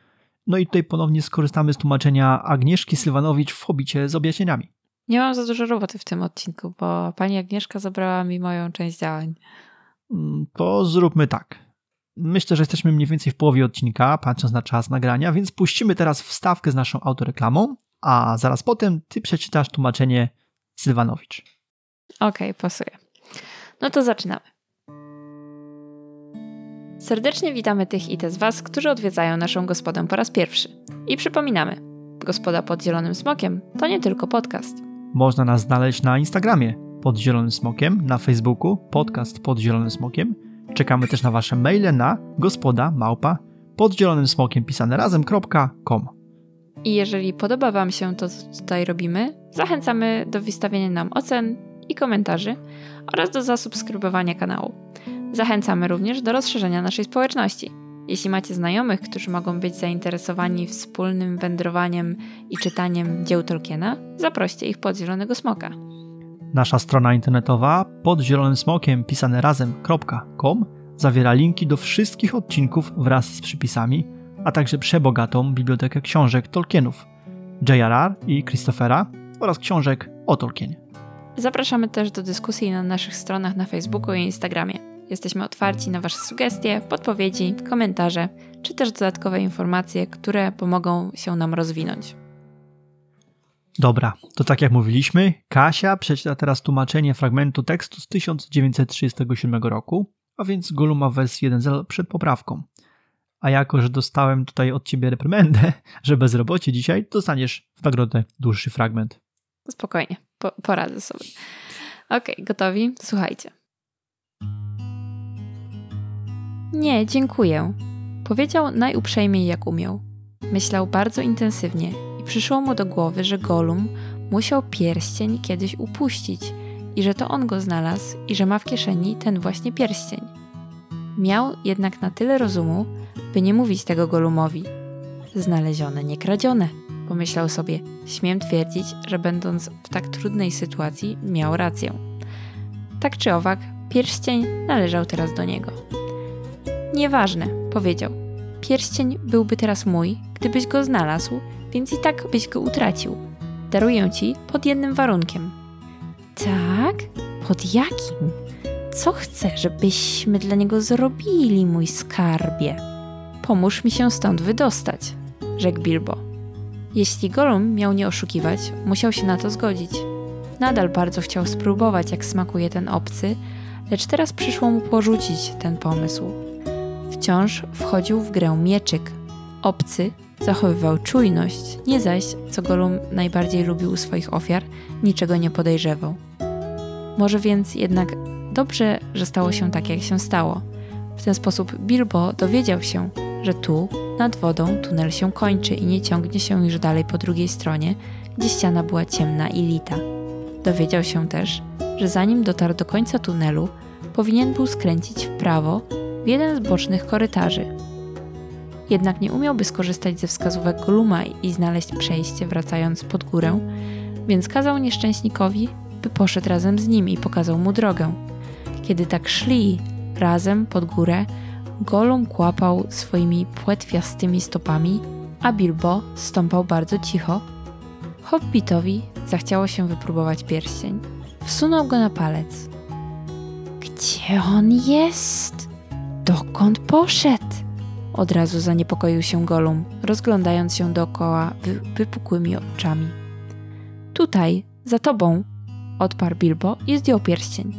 [SPEAKER 1] No i tutaj ponownie skorzystamy z tłumaczenia Agnieszki Sylwanowicz w Hobicie z objaśnieniami.
[SPEAKER 2] Nie mam za dużo roboty w tym odcinku, bo pani Agnieszka zabrała mi moją część działań.
[SPEAKER 1] Mm, to zróbmy tak. Myślę, że jesteśmy mniej więcej w połowie odcinka, patrząc na czas nagrania, więc puścimy teraz wstawkę z naszą autoreklamą, a zaraz potem ty przeczytasz tłumaczenie Sylwanowicz.
[SPEAKER 2] Okej, okay, pasuje. No to zaczynamy. Serdecznie witamy tych i te z Was, którzy odwiedzają naszą gospodę po raz pierwszy. I przypominamy, Gospoda pod Zielonym Smokiem to nie tylko podcast.
[SPEAKER 1] Można nas znaleźć na Instagramie pod Zielonym Smokiem, na Facebooku podcast pod Zielonym Smokiem. Czekamy też na Wasze maile na gospoda małpa pod zielonym smokiem pisane razem.com.
[SPEAKER 2] I jeżeli podoba Wam się to, co tutaj robimy, zachęcamy do wystawienia nam ocen i komentarzy oraz do zasubskrybowania kanału. Zachęcamy również do rozszerzenia naszej społeczności. Jeśli macie znajomych, którzy mogą być zainteresowani wspólnym wędrowaniem i czytaniem dzieł Tolkiena, zaproście ich pod Zielonego Smoka.
[SPEAKER 1] Nasza strona internetowa pod zielonym smokiem pisane razem.com zawiera linki do wszystkich odcinków wraz z przypisami, a także przebogatą bibliotekę książek Tolkienów, J.R.R. i Christophera oraz książek o Tolkienie.
[SPEAKER 2] Zapraszamy też do dyskusji na naszych stronach na Facebooku i Instagramie. Jesteśmy otwarci na Wasze sugestie, podpowiedzi, komentarze, czy też dodatkowe informacje, które pomogą się nam rozwinąć.
[SPEAKER 1] Dobra, to tak jak mówiliśmy, Kasia przeczyta teraz tłumaczenie fragmentu tekstu z 1937 roku, a więc Goluma wersji 1.0 przed poprawką. A jako, że dostałem tutaj od ciebie reprymendę, że bezrobocie dzisiaj, dostaniesz w nagrodę dłuższy fragment.
[SPEAKER 2] Spokojnie, po, poradzę sobie. Ok, gotowi? Słuchajcie. Nie, dziękuję. Powiedział najuprzejmiej jak umiał. Myślał bardzo intensywnie i przyszło mu do głowy, że Golum musiał pierścień kiedyś upuścić i że to on go znalazł i że ma w kieszeni ten właśnie pierścień. Miał jednak na tyle rozumu, by nie mówić tego Golumowi. Znalezione, nie kradzione, pomyślał sobie. Śmiem twierdzić, że będąc w tak trudnej sytuacji, miał rację. Tak czy owak, pierścień należał teraz do niego. Nieważne, powiedział. Pierścień byłby teraz mój, gdybyś go znalazł, więc i tak byś go utracił. Daruję ci pod jednym warunkiem. Tak? Pod jakim? Co chcę, żebyśmy dla niego zrobili, mój skarbie? Pomóż mi się stąd wydostać, rzekł Bilbo. Jeśli Gollum miał nie oszukiwać, musiał się na to zgodzić. Nadal bardzo chciał spróbować, jak smakuje ten obcy, lecz teraz przyszło mu porzucić ten pomysł. Wciąż wchodził w grę mieczyk. Obcy zachowywał czujność, nie zaś, co Gollum najbardziej lubił u swoich ofiar, niczego nie podejrzewał. Może więc jednak dobrze, że stało się tak, jak się stało. W ten sposób Bilbo dowiedział się, że tu, nad wodą, tunel się kończy i nie ciągnie się już dalej po drugiej stronie, gdzie ściana była ciemna i lita. Dowiedział się też, że zanim dotarł do końca tunelu, powinien był skręcić w prawo w jeden z bocznych korytarzy. Jednak nie umiałby skorzystać ze wskazówek Goluma i znaleźć przejście wracając pod górę, więc kazał nieszczęśnikowi, by poszedł razem z nim i pokazał mu drogę. Kiedy tak szli razem pod górę, Golum kłapał swoimi płetwiastymi stopami, a Bilbo stąpał bardzo cicho. Hobbitowi zachciało się wypróbować pierścień. Wsunął go na palec. Gdzie on jest? Dokąd poszedł? Od razu zaniepokoił się Golum, rozglądając się dookoła wy wypukłymi oczami. Tutaj, za tobą, odparł Bilbo i zdjął pierścień.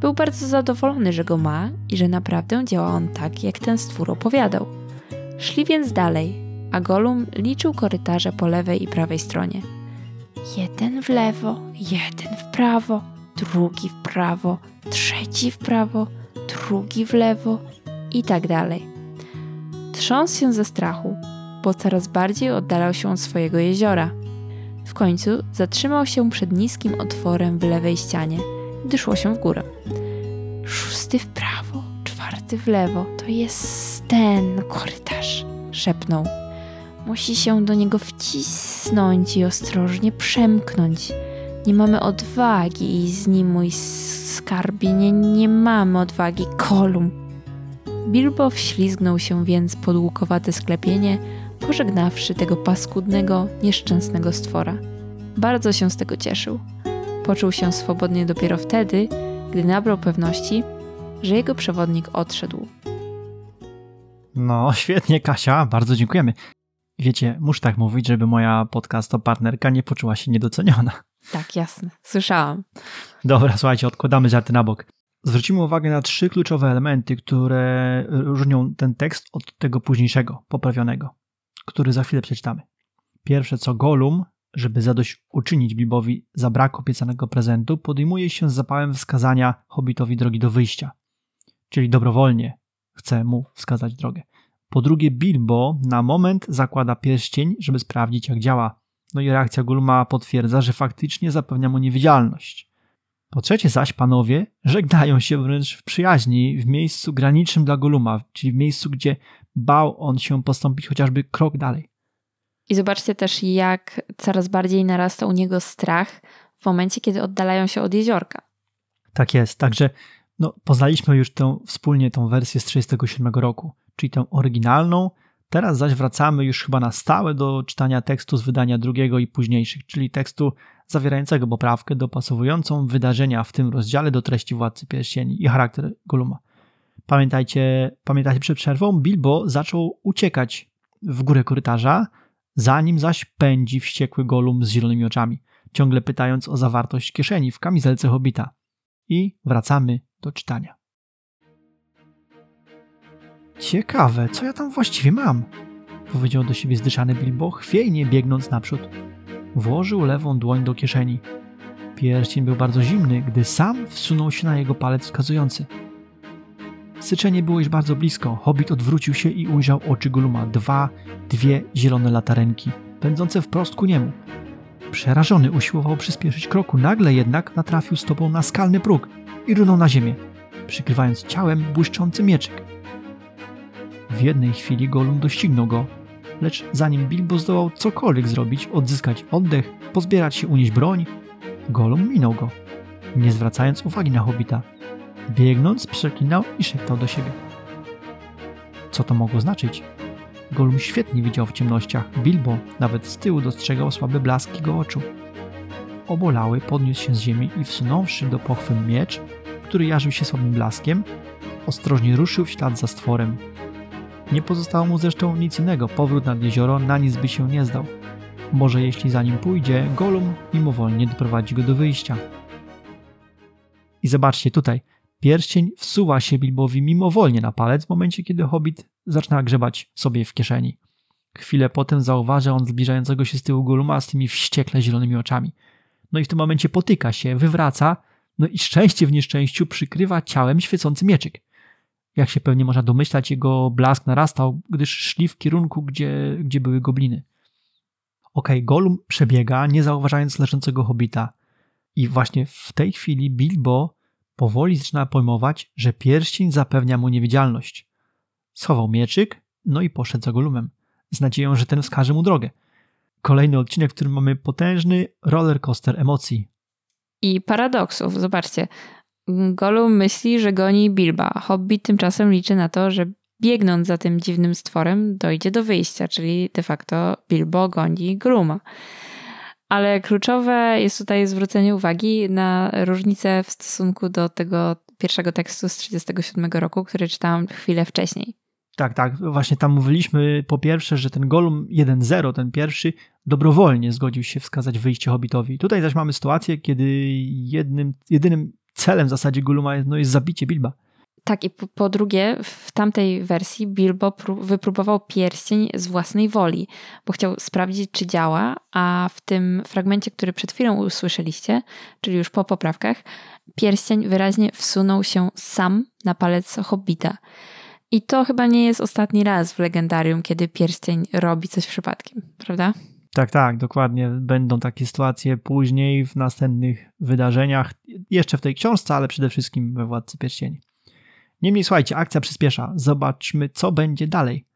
[SPEAKER 2] Był bardzo zadowolony, że go ma i że naprawdę działa on tak, jak ten stwór opowiadał. Szli więc dalej, a Golum liczył korytarze po lewej i prawej stronie. Jeden w lewo, jeden w prawo, drugi w prawo, trzeci w prawo, drugi w lewo i tak dalej. Trząsł się ze strachu, bo coraz bardziej oddalał się od swojego jeziora. W końcu zatrzymał się przed niskim otworem w lewej ścianie, gdy szło się w górę. Szósty w prawo, czwarty w lewo, to jest ten korytarz, szepnął. Musi się do niego wcisnąć i ostrożnie przemknąć. Nie mamy odwagi i z nim mój skarbie, nie, nie mamy odwagi, kolum. Bilbo wślizgnął się więc pod łukowate sklepienie, pożegnawszy tego paskudnego, nieszczęsnego stwora. Bardzo się z tego cieszył. Poczuł się swobodnie dopiero wtedy, gdy nabrał pewności, że jego przewodnik odszedł.
[SPEAKER 1] No, świetnie, Kasia, bardzo dziękujemy. Wiecie, muszę tak mówić, żeby moja podcasto partnerka nie poczuła się niedoceniona.
[SPEAKER 2] Tak, jasne. Słyszałam.
[SPEAKER 1] Dobra, słuchajcie, odkładamy żarty na bok. Zwrócimy uwagę na trzy kluczowe elementy, które różnią ten tekst od tego późniejszego, poprawionego, który za chwilę przeczytamy. Pierwsze co Golum, żeby zadośćuczynić Bilbowi za brak obiecanego prezentu, podejmuje się z zapałem wskazania hobbitowi drogi do wyjścia. Czyli dobrowolnie chce mu wskazać drogę. Po drugie, Bilbo na moment zakłada pierścień, żeby sprawdzić, jak działa. No i reakcja Gulma potwierdza, że faktycznie zapewnia mu niewidzialność. Po trzecie zaś panowie żegnają się wręcz w przyjaźni w miejscu granicznym dla Goluma, czyli w miejscu, gdzie bał on się postąpić chociażby krok dalej.
[SPEAKER 2] I zobaczcie też, jak coraz bardziej narasta u niego strach w momencie, kiedy oddalają się od jeziorka.
[SPEAKER 1] Tak jest, także no, poznaliśmy już tę, wspólnie tą wersję z 1937 roku, czyli tę oryginalną. Teraz zaś wracamy już chyba na stałe do czytania tekstu z wydania drugiego i późniejszych, czyli tekstu zawierającego poprawkę dopasowującą wydarzenia w tym rozdziale do treści Władcy Pierścieni i charakter Goluma. Pamiętajcie, pamiętajcie przed przerwą, Bilbo zaczął uciekać w górę korytarza, zanim zaś pędzi wściekły Golum z zielonymi oczami, ciągle pytając o zawartość kieszeni w kamizelce Hobita. I wracamy do czytania. Ciekawe, co ja tam właściwie mam? Powiedział do siebie zdyszany Bilbo, chwiejnie biegnąc naprzód. Włożył lewą dłoń do kieszeni. Pierścień był bardzo zimny, gdy sam wsunął się na jego palec wskazujący. Syczenie było już bardzo blisko. Hobbit odwrócił się i ujrzał oczy Goluma. Dwa, dwie zielone latarenki, pędzące wprost ku niemu. Przerażony usiłował przyspieszyć kroku, nagle jednak natrafił stopą na skalny próg i runął na ziemię, przykrywając ciałem błyszczący mieczyk. W jednej chwili Golum doścignął go, lecz zanim Bilbo zdołał cokolwiek zrobić, odzyskać oddech, pozbierać się, unieść broń, Golum minął go, nie zwracając uwagi na hobita. Biegnąc, przeklinał i szeptał do siebie. Co to mogło znaczyć? Golum świetnie widział w ciemnościach. Bilbo nawet z tyłu dostrzegał słabe blaski jego oczu. Obolały podniósł się z ziemi i wsunąwszy do pochwy miecz, który jarzył się słabym blaskiem, ostrożnie ruszył w ślad za stworem. Nie pozostało mu zresztą nic innego, powrót nad jezioro na nic by się nie zdał. Może jeśli za nim pójdzie, Golum mimowolnie doprowadzi go do wyjścia. I zobaczcie tutaj, pierścień wsuwa się Bilbowi mimowolnie na palec w momencie, kiedy Hobbit zaczyna grzebać sobie w kieszeni. Chwilę potem zauważa on zbliżającego się z tyłu Goluma z tymi wściekle zielonymi oczami. No i w tym momencie potyka się, wywraca, no i szczęście w nieszczęściu przykrywa ciałem świecący mieczyk. Jak się pewnie można domyślać, jego blask narastał, gdyż szli w kierunku, gdzie, gdzie były gobliny. Okej, okay, Golum przebiega, nie zauważając leżącego hobita. I właśnie w tej chwili Bilbo powoli zaczyna pojmować, że pierścień zapewnia mu niewidzialność. Schował mieczyk, no i poszedł za Golumem, z nadzieją, że ten wskaże mu drogę. Kolejny odcinek, w którym mamy potężny roller coaster emocji.
[SPEAKER 2] I paradoksów. Zobaczcie, Gollum myśli, że goni Bilba. Hobbit tymczasem liczy na to, że biegnąc za tym dziwnym stworem dojdzie do wyjścia, czyli de facto Bilbo goni Gruma. Ale kluczowe jest tutaj zwrócenie uwagi na różnicę w stosunku do tego pierwszego tekstu z 1937 roku, który czytałam chwilę wcześniej.
[SPEAKER 1] Tak, tak. Właśnie tam mówiliśmy po pierwsze, że ten Golum 1.0, ten pierwszy, dobrowolnie zgodził się wskazać wyjście Hobbitowi. Tutaj zaś mamy sytuację, kiedy jednym, jedynym celem w zasadzie Goluma jest, no, jest zabicie Bilba.
[SPEAKER 2] Tak, i po, po, drugie, w tamtej wersji Bilbo wypróbował pierścień z własnej woli, bo chciał sprawdzić, czy działa, a w tym fragmencie, który przed chwilą usłyszeliście, czyli już po poprawkach, pierścień wyraźnie wsunął się sam na palec hobbita. I to chyba nie jest ostatni raz w legendarium, kiedy pierścień robi coś przypadkiem, prawda?
[SPEAKER 1] Tak, tak, dokładnie. Będą takie sytuacje później w następnych wydarzeniach, jeszcze w tej książce, ale przede wszystkim we Władcy Pierścieni. Niemniej słuchajcie, akcja przyspiesza. Zobaczmy, co będzie dalej.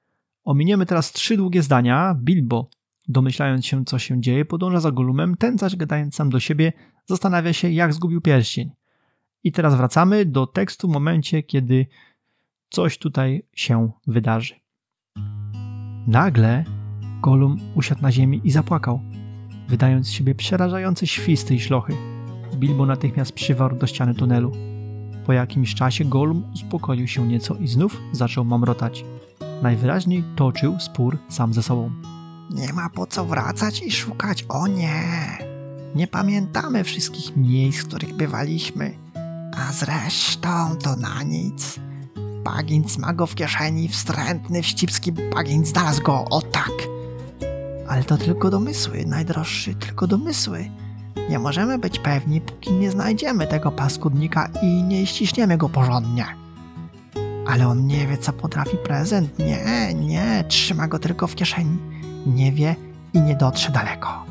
[SPEAKER 1] Ominiemy teraz trzy długie zdania. Bilbo, domyślając się, co się dzieje, podąża za Golumem, ten zaś gadając sam do siebie, zastanawia się, jak zgubił pierścień. I teraz wracamy do tekstu w momencie, kiedy coś tutaj się wydarzy. Nagle Golum usiadł na ziemi i zapłakał, wydając z siebie przerażające świsty i szlochy. Bilbo natychmiast przywarł do ściany tunelu. Po jakimś czasie Golum uspokoił się nieco i znów zaczął mamrotać. najwyraźniej toczył spór sam ze sobą.
[SPEAKER 3] Nie ma po co wracać i szukać. O nie! Nie pamiętamy wszystkich miejsc, w których bywaliśmy. A zresztą to na nic. Bagins ma go w kieszeni, wstrętny, wścibski Bagins znalazł go, o tak! Ale to tylko domysły, najdroższy, tylko domysły. Nie możemy być pewni, póki nie znajdziemy tego paskudnika i nie ściśniemy go porządnie. Ale on nie wie, co potrafi prezent. Nie, nie, trzyma go tylko w kieszeni. Nie wie i nie dotrze daleko.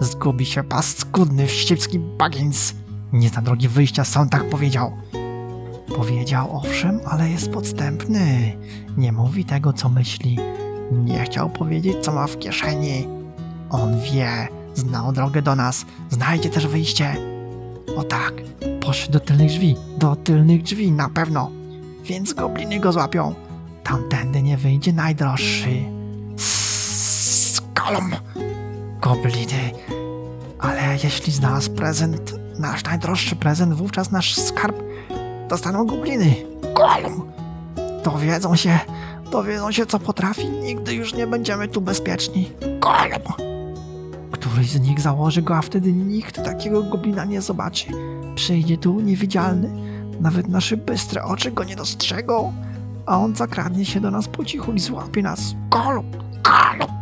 [SPEAKER 3] Zgubi się paskudny, wścibski Bagins. Nie zna drogi wyjścia, sam tak powiedział. Powiedział owszem, ale jest podstępny. Nie mówi tego, co myśli. Nie chciał powiedzieć, co ma w kieszeni. On wie, znał drogę do nas, znajdzie też wyjście. O tak, poszedł do tylnych drzwi, do tylnych drzwi na pewno. Więc gobliny go złapią. Tamtędy nie wyjdzie najdroższy. Skalom! Gobliny. Ale jeśli znalazł prezent, nasz najdroższy prezent, wówczas nasz skarb dostaną gobliny. Golum! Dowiedzą się, dowiedzą się co potrafi, nigdy już nie będziemy tu bezpieczni. Golum! Któryś z nich założy go, a wtedy nikt takiego goblina nie zobaczy. Przyjdzie tu niewidzialny, nawet nasze bystre oczy go nie dostrzegą, a on zakradnie się do nas po cichu i złapie nas. Golum! Golum!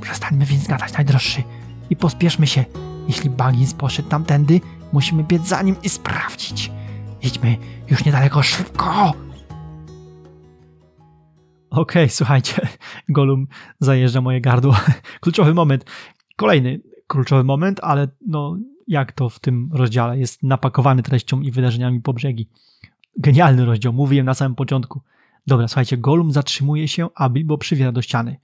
[SPEAKER 3] Przestańmy więc gadać, najdroższy, i pospieszmy się. Jeśli Baggins poszedł tamtędy, musimy biec za nim i sprawdzić. Idźmy już niedaleko, szybko!
[SPEAKER 1] Okej, słuchajcie, Golum zajeżdża moje gardło. Kluczowy moment. Kolejny kluczowy moment, ale no jak to w tym rozdziale jest napakowany treścią i wydarzeniami po brzegi. Genialny rozdział, mówiłem na samym początku. Dobra, słuchajcie, Golum zatrzymuje się, a Bilbo przywiera do ściany.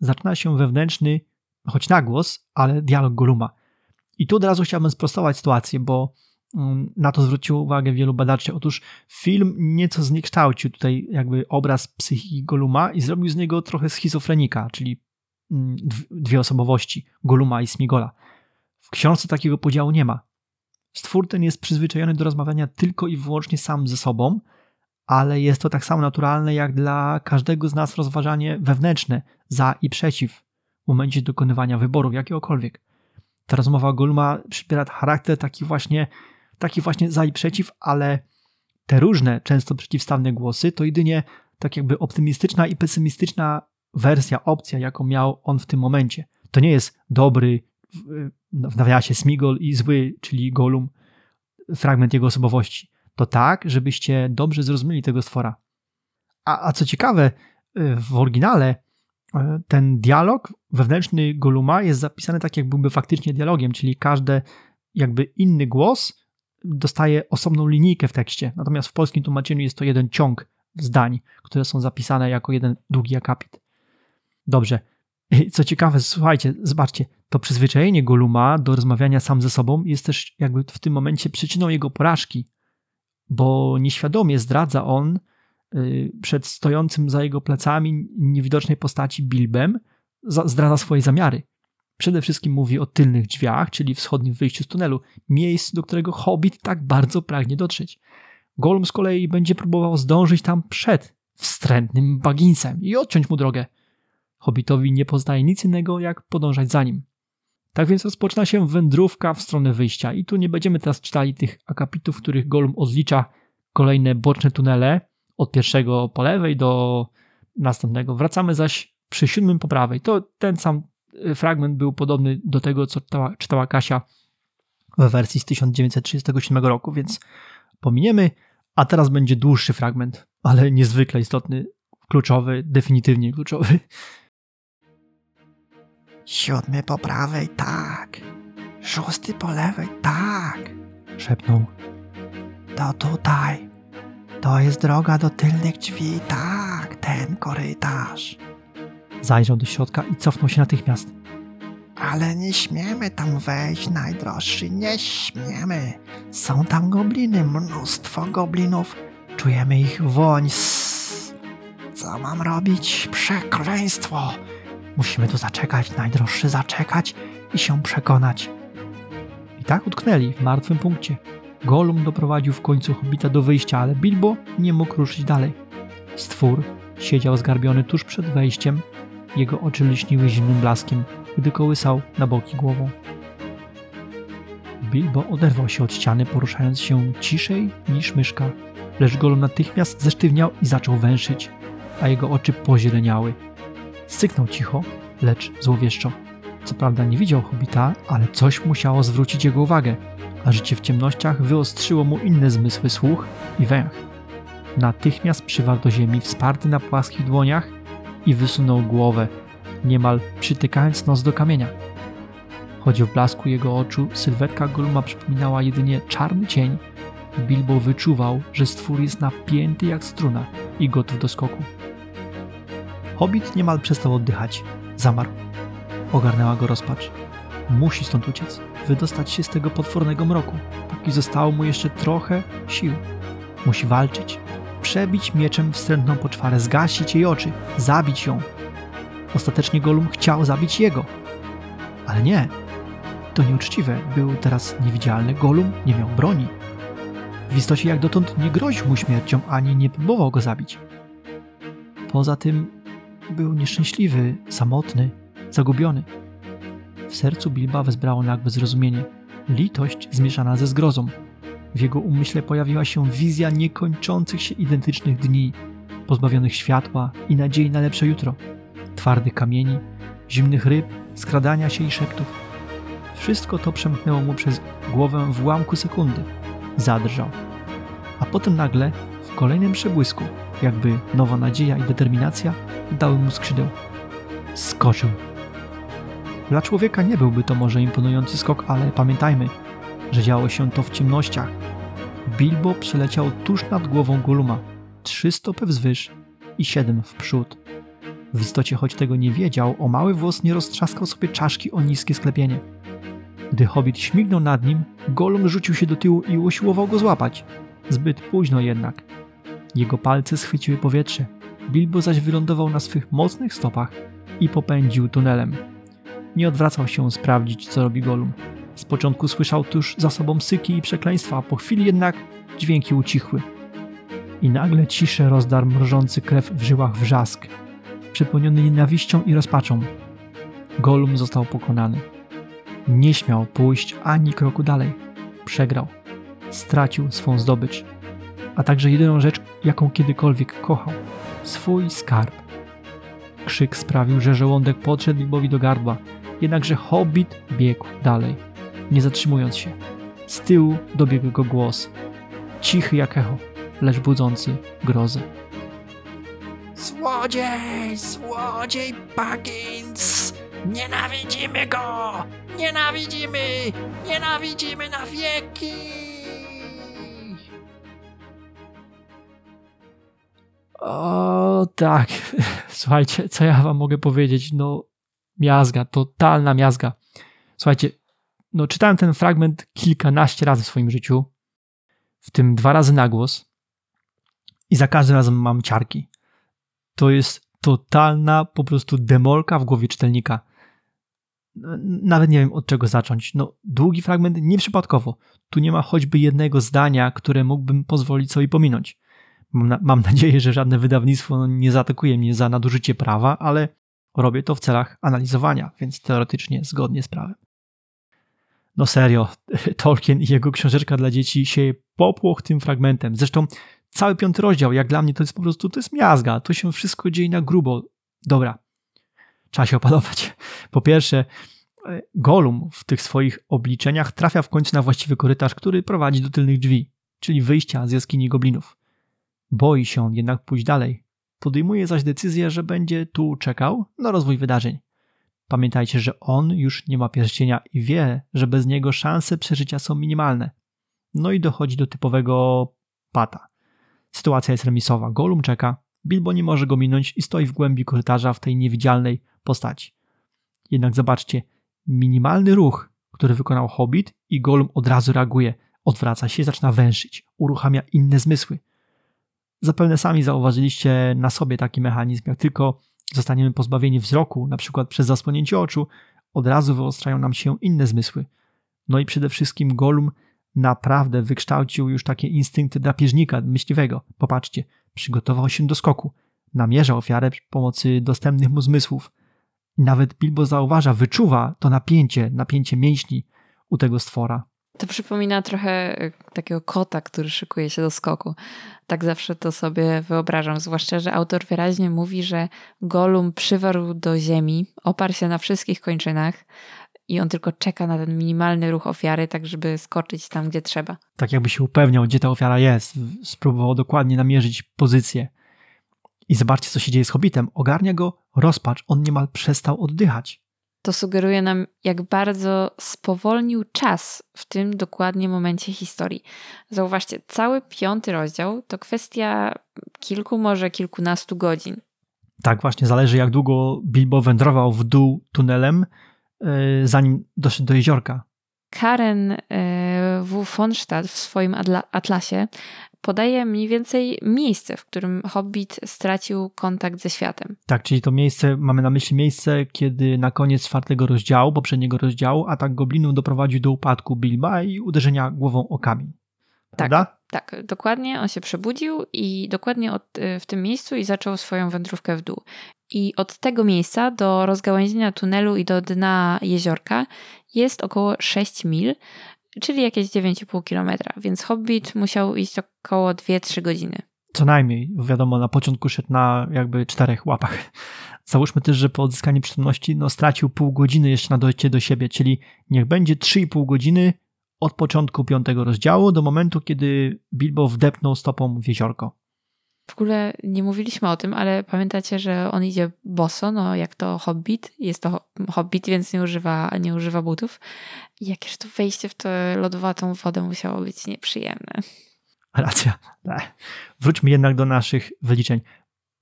[SPEAKER 1] Zaczyna się wewnętrzny, choć na głos, ale dialog Goluma. I tu od razu chciałbym sprostować sytuację, bo na to zwróciło uwagę wielu badaczy. Otóż film nieco zniekształcił tutaj jakby obraz psychiki Goluma i zrobił z niego trochę schizofrenika, czyli dwie osobowości, Goluma i Smigola. W książce takiego podziału nie ma. Stwór ten jest przyzwyczajony do rozmawiania tylko i wyłącznie sam ze sobą, ale jest to tak samo naturalne jak dla każdego z nas rozważanie wewnętrzne za i przeciw w momencie dokonywania wyborów jakiegokolwiek. Ta rozmowa Goluma przybiera charakter taki właśnie, taki właśnie za i przeciw, ale te różne, często przeciwstawne głosy to jedynie tak jakby optymistyczna i pesymistyczna wersja, opcja, jaką miał on w tym momencie. To nie jest dobry, w nawiasie Smigol i zły, czyli Golum, fragment jego osobowości. To tak, żebyście dobrze zrozumieli tego stwora. A, a co ciekawe, w oryginale e, ten dialog wewnętrzny Goluma jest zapisany tak, jak byłby faktycznie dialogiem, czyli każdy jakby inny głos dostaje osobną linijkę w tekście. Natomiast w polskim tłumaczeniu jest to jeden ciąg zdań, które są zapisane jako jeden długi akapit. Dobrze. Co ciekawe, słuchajcie, zobaczcie, to przyzwyczajenie Goluma do rozmawiania sam ze sobą jest też jakby w tym momencie przyczyną jego porażki, bo nieświadomie zdradza on y, przed stojącym za jego plecami niewidocznej postaci Bilbem, zdradza swoje zamiary. Przede wszystkim mówi o tylnych drzwiach, czyli wschodnim wyjściu z tunelu, miejscu, do którego hobbit tak bardzo pragnie dotrzeć. Golum z kolei będzie próbował zdążyć tam przed wstrętnym Bagginsem i odciąć mu drogę. Hobbitowi nie poznaje nic innego, jak podążać za nim. Tak więc rozpoczyna się wędrówka w stronę wyjścia i tu nie będziemy teraz czytali tych akapitów, w których Golum odlicza kolejne boczne tunele od pierwszego po lewej do następnego. Wracamy zaś przy siódmym po prawej. To ten sam fragment był podobny do tego, co czytała, czytała Kasia w wersji z 1937 roku, więc pominiemy, a teraz będzie dłuższy fragment, ale niezwykle istotny, kluczowy, definitywnie kluczowy.
[SPEAKER 3] Siódmy po prawej, tak. Szósty po lewej, tak. Szepnął. To tutaj. To jest droga do tylnych drzwi, tak, ten korytarz.
[SPEAKER 1] Zajrzał do środka i cofnął się natychmiast.
[SPEAKER 3] Ale nie śmiemy tam wejść, najdroższy, nie śmiemy. Są tam gobliny, mnóstwo goblinów. Czujemy ich woń. Co mam robić? Przekleństwo! Musimy tu zaczekać, najdroższy zaczekać i się przekonać.
[SPEAKER 1] I tak utknęli w martwym punkcie. Golum doprowadził w końcu hobita do wyjścia, ale Bilbo nie mógł ruszyć dalej. Stwór Siedział zgarbiony tuż przed wejściem, jego oczy lśniły zimnym blaskiem, gdy kołysał na boki głową. Bilbo oderwał się od ściany, poruszając się ciszej niż myszka, lecz Golum natychmiast zesztywniał i zaczął węszyć, a jego oczy pozieleniały. Syknął cicho, lecz złowieszczo. Co prawda nie widział hobita, ale coś musiało zwrócić jego uwagę, a życie w ciemnościach wyostrzyło mu inne zmysły słuch i węch. Natychmiast przywarł do ziemi, wsparty na płaskich dłoniach i wysunął głowę, niemal przytykając nos do kamienia. Choć w blasku jego oczu sylwetka Goluma przypominała jedynie czarny cień, Bilbo wyczuwał, że stwór jest napięty jak struna i gotów do skoku. Hobbit niemal przestał oddychać. Zamarł. Ogarnęła go rozpacz. Musi stąd uciec, wydostać się z tego potwornego mroku, póki zostało mu jeszcze trochę sił. Musi walczyć, przebić mieczem wstrętną poczwarę, zgasić jej oczy, zabić ją. Ostatecznie Golum chciał zabić jego. Ale nie. To nieuczciwe. Był teraz niewidzialny. Golum nie miał broni. W istocie jak dotąd nie groził mu śmiercią, ani nie próbował go zabić. Poza tym był nieszczęśliwy, samotny, zagubiony. W sercu Bilba wezbrało nagłe zrozumienie, litość zmieszana ze zgrozą. W jego umyśle pojawiła się wizja niekończących się identycznych dni, pozbawionych światła i nadziei na lepsze jutro, twardych kamieni, zimnych ryb, skradania się i szeptów. Wszystko to przemknęło mu przez głowę w ułamku sekundy. Zadrżał. A potem nagle, w kolejnym przebłysku, jakby nowa nadzieja i determinacja dały mu skrzydeł. Skoczył. Dla człowieka nie byłby to może imponujący skok, ale pamiętajmy, że działo się to w ciemnościach. Bilbo przeleciał tuż nad głową Goluma, trzy stopy wzwyż i siedem w przód. W istocie, choć tego nie wiedział, o mały włos nie roztrzaskał sobie czaszki o niskie sklepienie. Gdy hobbit śmignął nad nim, Golum rzucił się do tyłu i usiłował go złapać. Zbyt późno jednak. Jego palce schwyciły powietrze. Bilbo zaś wylądował na swych mocnych stopach i popędził tunelem. Nie odwracał się sprawdzić, co robi Golum. Z początku słyszał tuż za sobą syki i przekleństwa, po chwili jednak dźwięki ucichły. I nagle ciszę rozdarł mrożący krew w żyłach wrzask, przepełniony nienawiścią i rozpaczą. Golum został pokonany. Nie śmiał pójść ani kroku dalej. Przegrał. Stracił swą zdobycz, a także jedyną rzecz, jaką kiedykolwiek kochał swój skarb. Krzyk sprawił, że żołądek podszedł Bilbowi do gardła, jednakże hobbit biegł dalej, nie zatrzymując się. Z tyłu dobiegł go głos, cichy jak echo, lecz budzący grozę.
[SPEAKER 3] Złodziej, złodziej Baggins! Nienawidzimy go! Nienawidzimy! Nienawidzimy na wieki!
[SPEAKER 1] O tak, słuchajcie, co ja wam mogę powiedzieć? No, miazga, totalna miazga. Słuchajcie, no czytałem ten fragment kilkanaście razy w swoim życiu, w tym dwa razy na głos i za każdym razem mam ciarki. To jest totalna po prostu demolka w głowie czytelnika. Nawet nie wiem od czego zacząć. No, długi fragment nieprzypadkowo. Tu nie ma choćby jednego zdania, które mógłbym pozwolić sobie pominąć. Mam, na, mam nadzieję, że żadne wydawnictwo nie zaatakuje mnie za nadużycie prawa, ale robię to w celach analizowania, więc teoretycznie zgodnie z prawem. No serio, Tolkien i jego książeczka dla dzieci się popłoch tym fragmentem. Zresztą cały piąty rozdział, jak dla mnie, to jest po prostu, to jest miazga. To się wszystko dzieje na grubo. Dobra, trzeba się opanować. Po pierwsze, Golum w tych swoich obliczeniach trafia w końcu na właściwy korytarz, który prowadzi do tylnych drzwi, czyli wyjścia z jaskini goblinów. Boi się on jednak pójść dalej. Podejmuje zaś decyzję, że będzie tu czekał na rozwój wydarzeń. Pamiętajcie, że on już nie ma pierścienia i wie, że bez niego szanse przeżycia są minimalne. No i dochodzi do typowego pata. Sytuacja jest remisowa. Golum czeka, Bilbo nie może go minąć i stoi w głębi korytarza w tej niewidzialnej postaci. Jednak zobaczcie, minimalny ruch, który wykonał Hobbit i Golum od razu reaguje, odwraca się, zaczyna węszyć, uruchamia inne zmysły. Zapewne sami zauważyliście na sobie taki mechanizm, jak tylko zostaniemy pozbawieni wzroku, na przykład przez zasłonięcie oczu, od razu wyostrzają nam się inne zmysły. No i przede wszystkim Golum naprawdę wykształcił już takie instynkty drapieżnika, myśliwego. Popatrzcie, przygotował się do skoku. namierza ofiarę przy pomocy dostępnych mu zmysłów. Nawet Bilbo zauważa, wyczuwa to napięcie, napięcie mięśni u tego stwora.
[SPEAKER 2] To przypomina trochę y, takiego kota, który szykuje się do skoku. Tak zawsze to sobie wyobrażam, zwłaszcza, że autor wyraźnie mówi, że Golum przywarł do ziemi, oparł się na wszystkich kończynach i on tylko czeka na ten minimalny ruch ofiary, tak żeby skoczyć tam, gdzie trzeba.
[SPEAKER 1] Tak jakby się upewniał, gdzie ta ofiara jest. Spróbował dokładnie namierzyć pozycję. I zobaczcie, co się dzieje z Hobbitem. Ogarnia go rozpacz. On niemal przestał oddychać.
[SPEAKER 2] To sugeruje nam, jak bardzo spowolnił czas w tym dokładnie momencie historii. Zauważcie, cały piąty rozdział to kwestia kilku, może kilkunastu godzin.
[SPEAKER 1] Tak, właśnie, zależy jak długo Bilbo wędrował w dół tunelem, yy, zanim doszedł do jeziorka.
[SPEAKER 2] Karen yy, W. Fonstadt w swoim atlasie podaje mniej więcej miejsce, w którym Hobbit stracił kontakt ze światem.
[SPEAKER 1] Tak, czyli to miejsce, mamy na myśli miejsce, kiedy na koniec czwartego rozdziału, poprzedniego rozdziału, atak goblinów doprowadził do upadku Bilba i uderzenia głową o kamień. Prawda?
[SPEAKER 2] Tak, tak, dokładnie. On się przebudził i dokładnie od, y, w tym miejscu i zaczął swoją wędrówkę w dół. I od tego miejsca do rozgałęzienia tunelu i do dna jeziorka jest około 6 mil, czyli jakieś 9,5 kilometra, więc Hobbit musiał iść około 2-3 godziny.
[SPEAKER 1] Co najmniej, wiadomo, na początku szedł na jakby czterech łapach. Załóżmy też, że po odzyskaniu przytomności no, stracił pół godziny jeszcze na dojście do siebie, czyli niech będzie 3,5 godziny od początku piątego rozdziału do momentu, kiedy Bilbo wdepnął stopą w jeziorko.
[SPEAKER 2] W ogóle nie mówiliśmy o tym, ale pamiętacie, że on idzie boso, no jak to hobbit. Jest to hobbit, więc nie używa, nie używa butów. Jakież to wejście w tę lodowatą wodę musiało być nieprzyjemne.
[SPEAKER 1] Racja. Wróćmy jednak do naszych wyliczeń.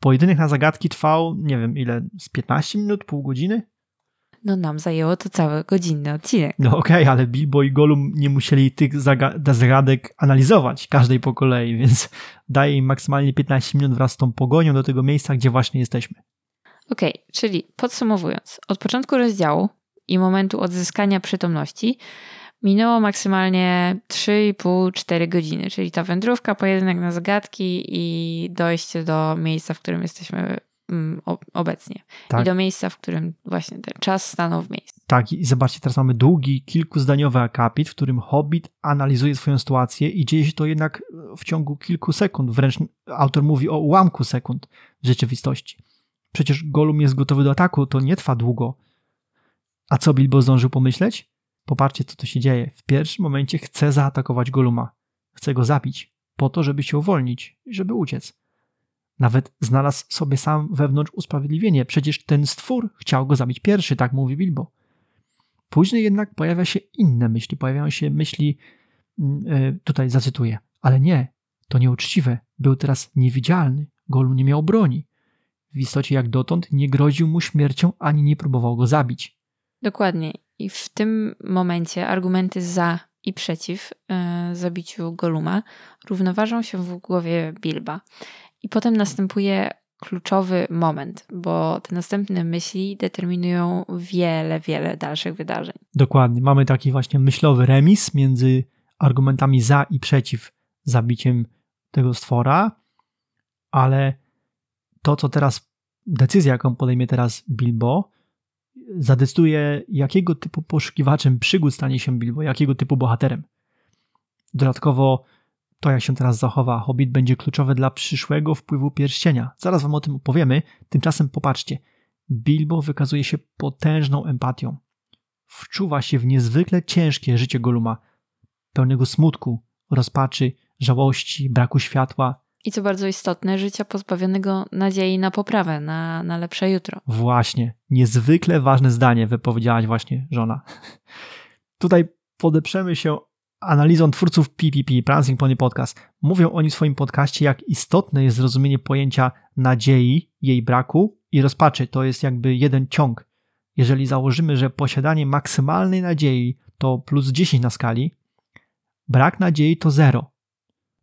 [SPEAKER 1] Pojedynek na zagadki trwał, nie wiem ile, z 15 minut, pół godziny?
[SPEAKER 2] No nam zajęło to cały godzinny odcinek.
[SPEAKER 1] No okej, okay, ale Bilbo i Gollum nie musieli tych zagadek analizować, każdej po kolei, więc daje im maksymalnie 15 minut wraz z tą pogonią do tego miejsca, gdzie właśnie jesteśmy.
[SPEAKER 2] Okej, okay, czyli podsumowując, od początku rozdziału i momentu odzyskania przytomności minęło maksymalnie 3,5-4 godziny, czyli ta wędrówka, pojedynek na zagadki i dojście do miejsca, w którym jesteśmy obecnie. Tak. I do miejsca, w którym właśnie ten czas stanął w miejscu.
[SPEAKER 1] Tak, i zobaczcie, teraz mamy długi, kilkuzdaniowy akapit, w którym Hobbit analizuje swoją sytuację i dzieje się to jednak w ciągu kilku sekund, wręcz autor mówi o ułamku sekund w rzeczywistości. Przecież Golum jest gotowy do ataku, to nie trwa długo. A co Bilbo zdążył pomyśleć? Popatrzcie, co tu się dzieje. W pierwszym momencie chce zaatakować Goluma. Chce go zabić, po to, żeby się uwolnić, żeby uciec. Nawet znalazł sobie sam wewnątrz usprawiedliwienie. Przecież ten stwór chciał go zabić pierwszy, tak mówi Bilbo. Później jednak pojawia się inne myśli. Pojawiają się myśli, mm, e, tutaj zacytuję, ale nie, to nieuczciwe. Był teraz niewidzialny. Golu nie miał broni. W istocie jak dotąd nie groził mu śmiercią ani nie próbował go zabić.
[SPEAKER 2] Dokładnie. I w tym momencie argumenty za i przeciw e, zabiciu Goluma równoważą się w głowie Bilba. I potem następuje kluczowy moment, bo te następne myśli determinują wiele, wiele dalszych wydarzeń.
[SPEAKER 1] Dokładnie. Mamy taki właśnie myślowy remis między argumentami za i przeciw zabiciem tego stwora, ale to, co teraz, decyzja, jaką podejmie teraz Bilbo, zadecyduje, jakiego typu poszukiwaczem przygód stanie się Bilbo, jakiego typu bohaterem. Dodatkowo to, jak się teraz zachowa Hobbit, będzie kluczowe dla przyszłego wpływu pierścienia. Zaraz wam o tym opowiemy. Tymczasem popatrzcie. Bilbo wykazuje się potężną empatią. Wczuwa się w niezwykle ciężkie życie Goluma, pełnego smutku, rozpaczy, żałości, braku światła.
[SPEAKER 2] I co bardzo istotne, życia pozbawionego nadziei na poprawę, na, na lepsze jutro.
[SPEAKER 1] Właśnie. Niezwykle ważne zdanie wypowiedziałaś właśnie żona. Tutaj podeprzemy się analizą twórców PPP, Prancing Pony Podcast. Mówią oni w swoim podcaście, jak istotne jest zrozumienie pojęcia nadziei, jej braku i rozpaczy. To jest jakby jeden ciąg. Jeżeli założymy, że posiadanie maksymalnej nadziei to plus 10 na skali, brak nadziei to 0.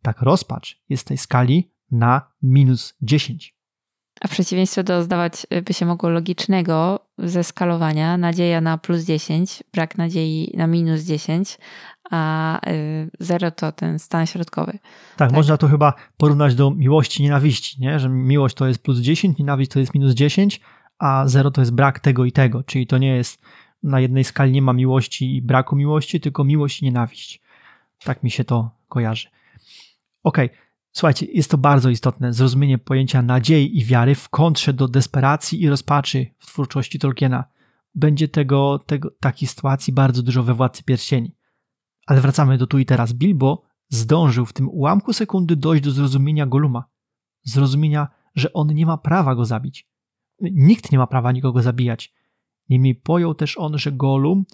[SPEAKER 1] Tak rozpacz jest w tej skali na minus 10.
[SPEAKER 2] A w przeciwieństwie do zdawać by się mogło logicznego ze skalowania, nadzieja na plus 10, brak nadziei na minus 10, a y, zero to ten stan środkowy.
[SPEAKER 1] Tak,
[SPEAKER 2] Tak.
[SPEAKER 1] można to chyba porównać do miłości nienawiści, nie? że miłość to jest plus 10, nienawiść to jest minus 10, a zero to jest brak tego i tego, czyli to nie jest na jednej skali nie ma miłości i braku miłości, tylko miłość i nienawiść. Tak mi się to kojarzy. Okej, słuchajcie, jest to bardzo istotne, zrozumienie pojęcia nadziei i wiary w kontrze do desperacji i rozpaczy w twórczości Tolkiena. Będzie tego, tego takiej sytuacji bardzo dużo we Władcy Pierścieni. Ale wracamy do tu i teraz. Bilbo zdążył w tym ułamku sekundy dojść do zrozumienia Goluma. Zrozumienia, że on nie ma prawa go zabić. Nikt nie ma prawa nikogo zabijać. Niemniej pojął też on, że Golum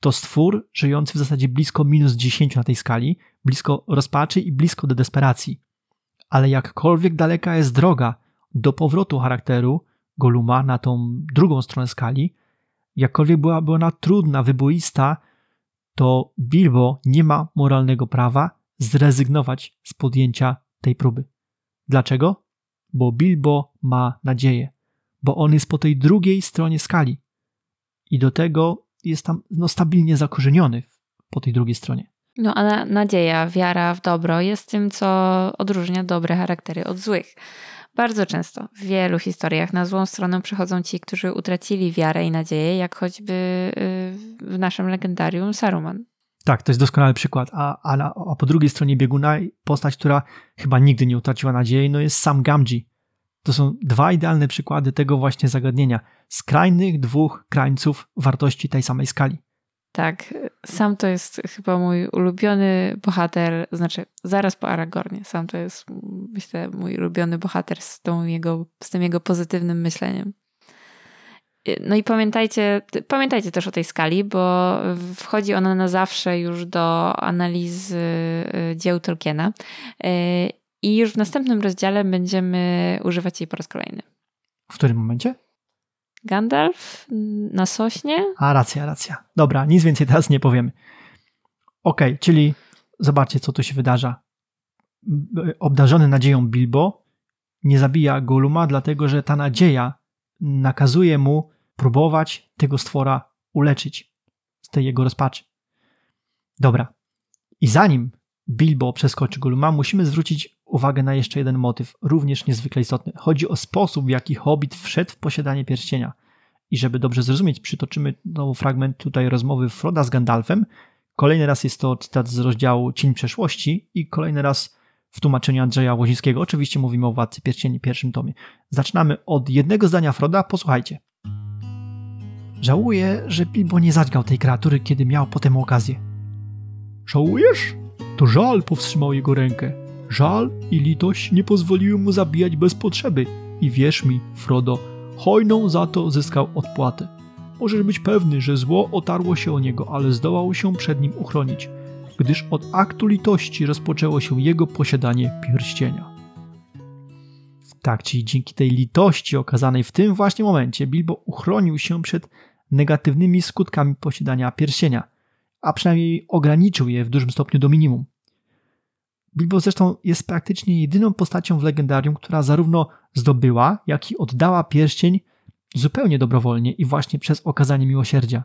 [SPEAKER 1] to stwór żyjący w zasadzie blisko minus 10 na tej skali, blisko rozpaczy i blisko do desperacji. Ale jakkolwiek daleka jest droga do powrotu charakteru Goluma na tą drugą stronę skali, jakkolwiek byłaby ona trudna, wyboista, to Bilbo nie ma moralnego prawa zrezygnować z podjęcia tej próby. Dlaczego? Bo Bilbo ma nadzieję, bo on jest po tej drugiej stronie skali i do tego jest tam no, stabilnie zakorzeniony po tej drugiej stronie.
[SPEAKER 2] No a na- nadzieja, wiara w dobro jest tym, co odróżnia dobre charaktery od złych. Bardzo często w wielu historiach na złą stronę przychodzą ci, którzy utracili wiarę i nadzieję, jak choćby y, w naszym legendarium Saruman.
[SPEAKER 1] Tak, to jest doskonały przykład. A, a, a po drugiej stronie bieguna postać, która chyba nigdy nie utraciła nadziei, no jest sam Gamgee. To są dwa idealne przykłady tego właśnie zagadnienia. Skrajnych dwóch krańców wartości tej samej skali.
[SPEAKER 2] Tak, sam to jest chyba mój ulubiony bohater, znaczy zaraz po Aragornie. Sam to jest, myślę, mój ulubiony bohater z, tą jego, z tym jego pozytywnym myśleniem. No i pamiętajcie, pamiętajcie też o tej skali, bo wchodzi ona na zawsze już do analizy y, dzieł Tolkiena. I już w następnym rozdziale będziemy używać jej po raz kolejny.
[SPEAKER 1] W którym momencie?
[SPEAKER 2] Gandalf na sośnie?
[SPEAKER 1] A, racja, racja. Dobra, nic więcej teraz nie powiemy. Okej, czyli zobaczcie, co tu się wydarza. Obdarzony nadzieją Bilbo nie zabija Goluma, dlatego że ta nadzieja nakazuje mu próbować tego stwora uleczyć z tej jego rozpaczy. Dobra. I zanim Bilbo przeskoczy Goluma, musimy zwrócić uwagę na jeszcze jeden motyw, również niezwykle istotny. Chodzi o sposób, w jaki Hobbit wszedł w posiadanie pierścienia. I żeby dobrze zrozumieć, przytoczymy znowu fragment tutaj rozmowy Froda z Gandalfem. Kolejny raz jest to cytat z rozdziału Cień Przeszłości i kolejny raz w tłumaczeniu Andrzeja Łozińskiego. Oczywiście mówimy o Władcy Pierścieni, pierwszym tomie. Zaczynamy od jednego zdania Froda, posłuchajcie. Żałuję, że Bilbo nie zadźgał tej kreatury, kiedy miał potem okazję. Żałujesz? To żal powstrzymał jego rękę. Żal i litość nie pozwoliły mu zabijać bez potrzeby. I wierz mi, Frodo, hojną za to zyskał odpłatę. Możesz być pewny, że zło otarło się o niego, ale zdołał się przed nim uchronić, gdyż od aktu litości rozpoczęło się jego posiadanie pierścienia. Tak, czyli dzięki tej litości okazanej w tym właśnie momencie Bilbo uchronił się przed negatywnymi skutkami posiadania pierścienia, a przynajmniej ograniczył je w dużym stopniu do minimum. Bilbo zresztą jest praktycznie jedyną postacią w legendarium, która zarówno zdobyła, jak i oddała pierścień zupełnie dobrowolnie i właśnie przez okazanie miłosierdzia.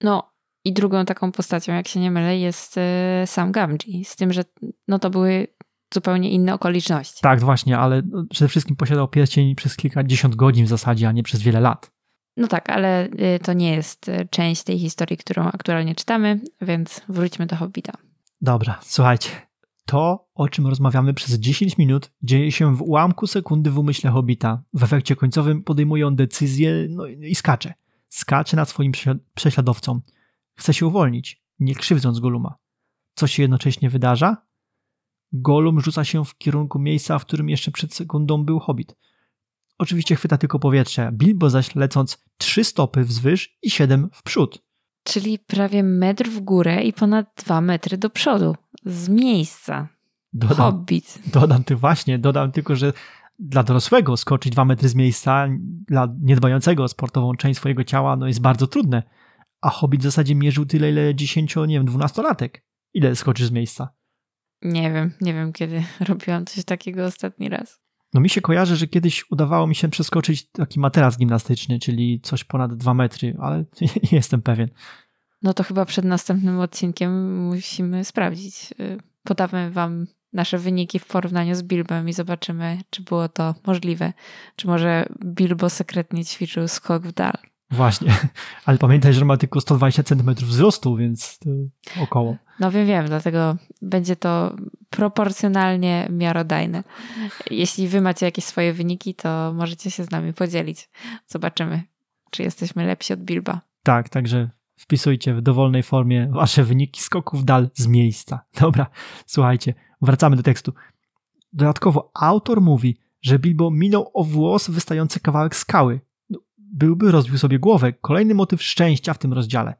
[SPEAKER 2] No i drugą taką postacią, jak się nie mylę, jest e, sam Gamgee. Z tym, że no to były zupełnie inne okoliczności.
[SPEAKER 1] Tak, właśnie, ale no, przede wszystkim posiadał pierścień przez kilkadziesiąt godzin w zasadzie, a nie przez wiele lat.
[SPEAKER 2] No tak, ale y, to nie jest y, część tej historii, którą aktualnie czytamy, więc wróćmy do Hobbita.
[SPEAKER 1] Dobra, słuchajcie. To, o czym rozmawiamy przez 10 minut, dzieje się w ułamku sekundy w umyśle Hobbita. W efekcie końcowym podejmuje on decyzję no, i skacze. Skacze nad swoim prześlad- prześladowcą. Chce się uwolnić, nie krzywdząc Goluma. Co się jednocześnie wydarza? Golum rzuca się w kierunku miejsca, w którym jeszcze przed sekundą był Hobbit. Oczywiście chwyta tylko powietrze, Bilbo zaś lecąc trzy stopy wzwyż i siedem w przód.
[SPEAKER 2] Czyli prawie metr w górę i ponad dwa metry do przodu. Z miejsca.
[SPEAKER 1] Dodam,
[SPEAKER 2] Hobbit.
[SPEAKER 1] dodam ty właśnie, dodam tylko, że dla dorosłego skoczyć dwa metry z miejsca, dla niedbającego o sportową część swojego ciała, no jest bardzo trudne. A Hobbit w zasadzie mierzył tyle, ile 10, nie wiem, 12-latek. Ile skoczysz z miejsca?
[SPEAKER 2] Nie wiem, nie wiem kiedy robiłam coś takiego ostatni raz.
[SPEAKER 1] No mi się kojarzy, że kiedyś udawało mi się przeskoczyć taki materac gimnastyczny, czyli coś ponad 2 metry, ale nie jestem pewien.
[SPEAKER 2] No to chyba przed następnym odcinkiem musimy sprawdzić. Y, podamy wam nasze wyniki w porównaniu z Bilbem i zobaczymy, czy było to możliwe. Czy może Bilbo sekretnie ćwiczył skok w dal.
[SPEAKER 1] Właśnie, ale pamiętaj, że ma tylko 120 cm wzrostu, więc około.
[SPEAKER 2] No wiem, wiem, dlatego będzie to proporcjonalnie miarodajne. Jeśli wy macie jakieś swoje wyniki, to możecie się z nami podzielić. Zobaczymy, czy jesteśmy lepsi od Bilba.
[SPEAKER 1] Tak, także wpisujcie w dowolnej formie wasze wyniki skoków dal z miejsca. Dobra, słuchajcie, wracamy do tekstu. Dodatkowo autor mówi, że Bilbo minął o włos wystający kawałek skały. Byłby rozbił sobie głowę. Kolejny motyw szczęścia w tym rozdziale.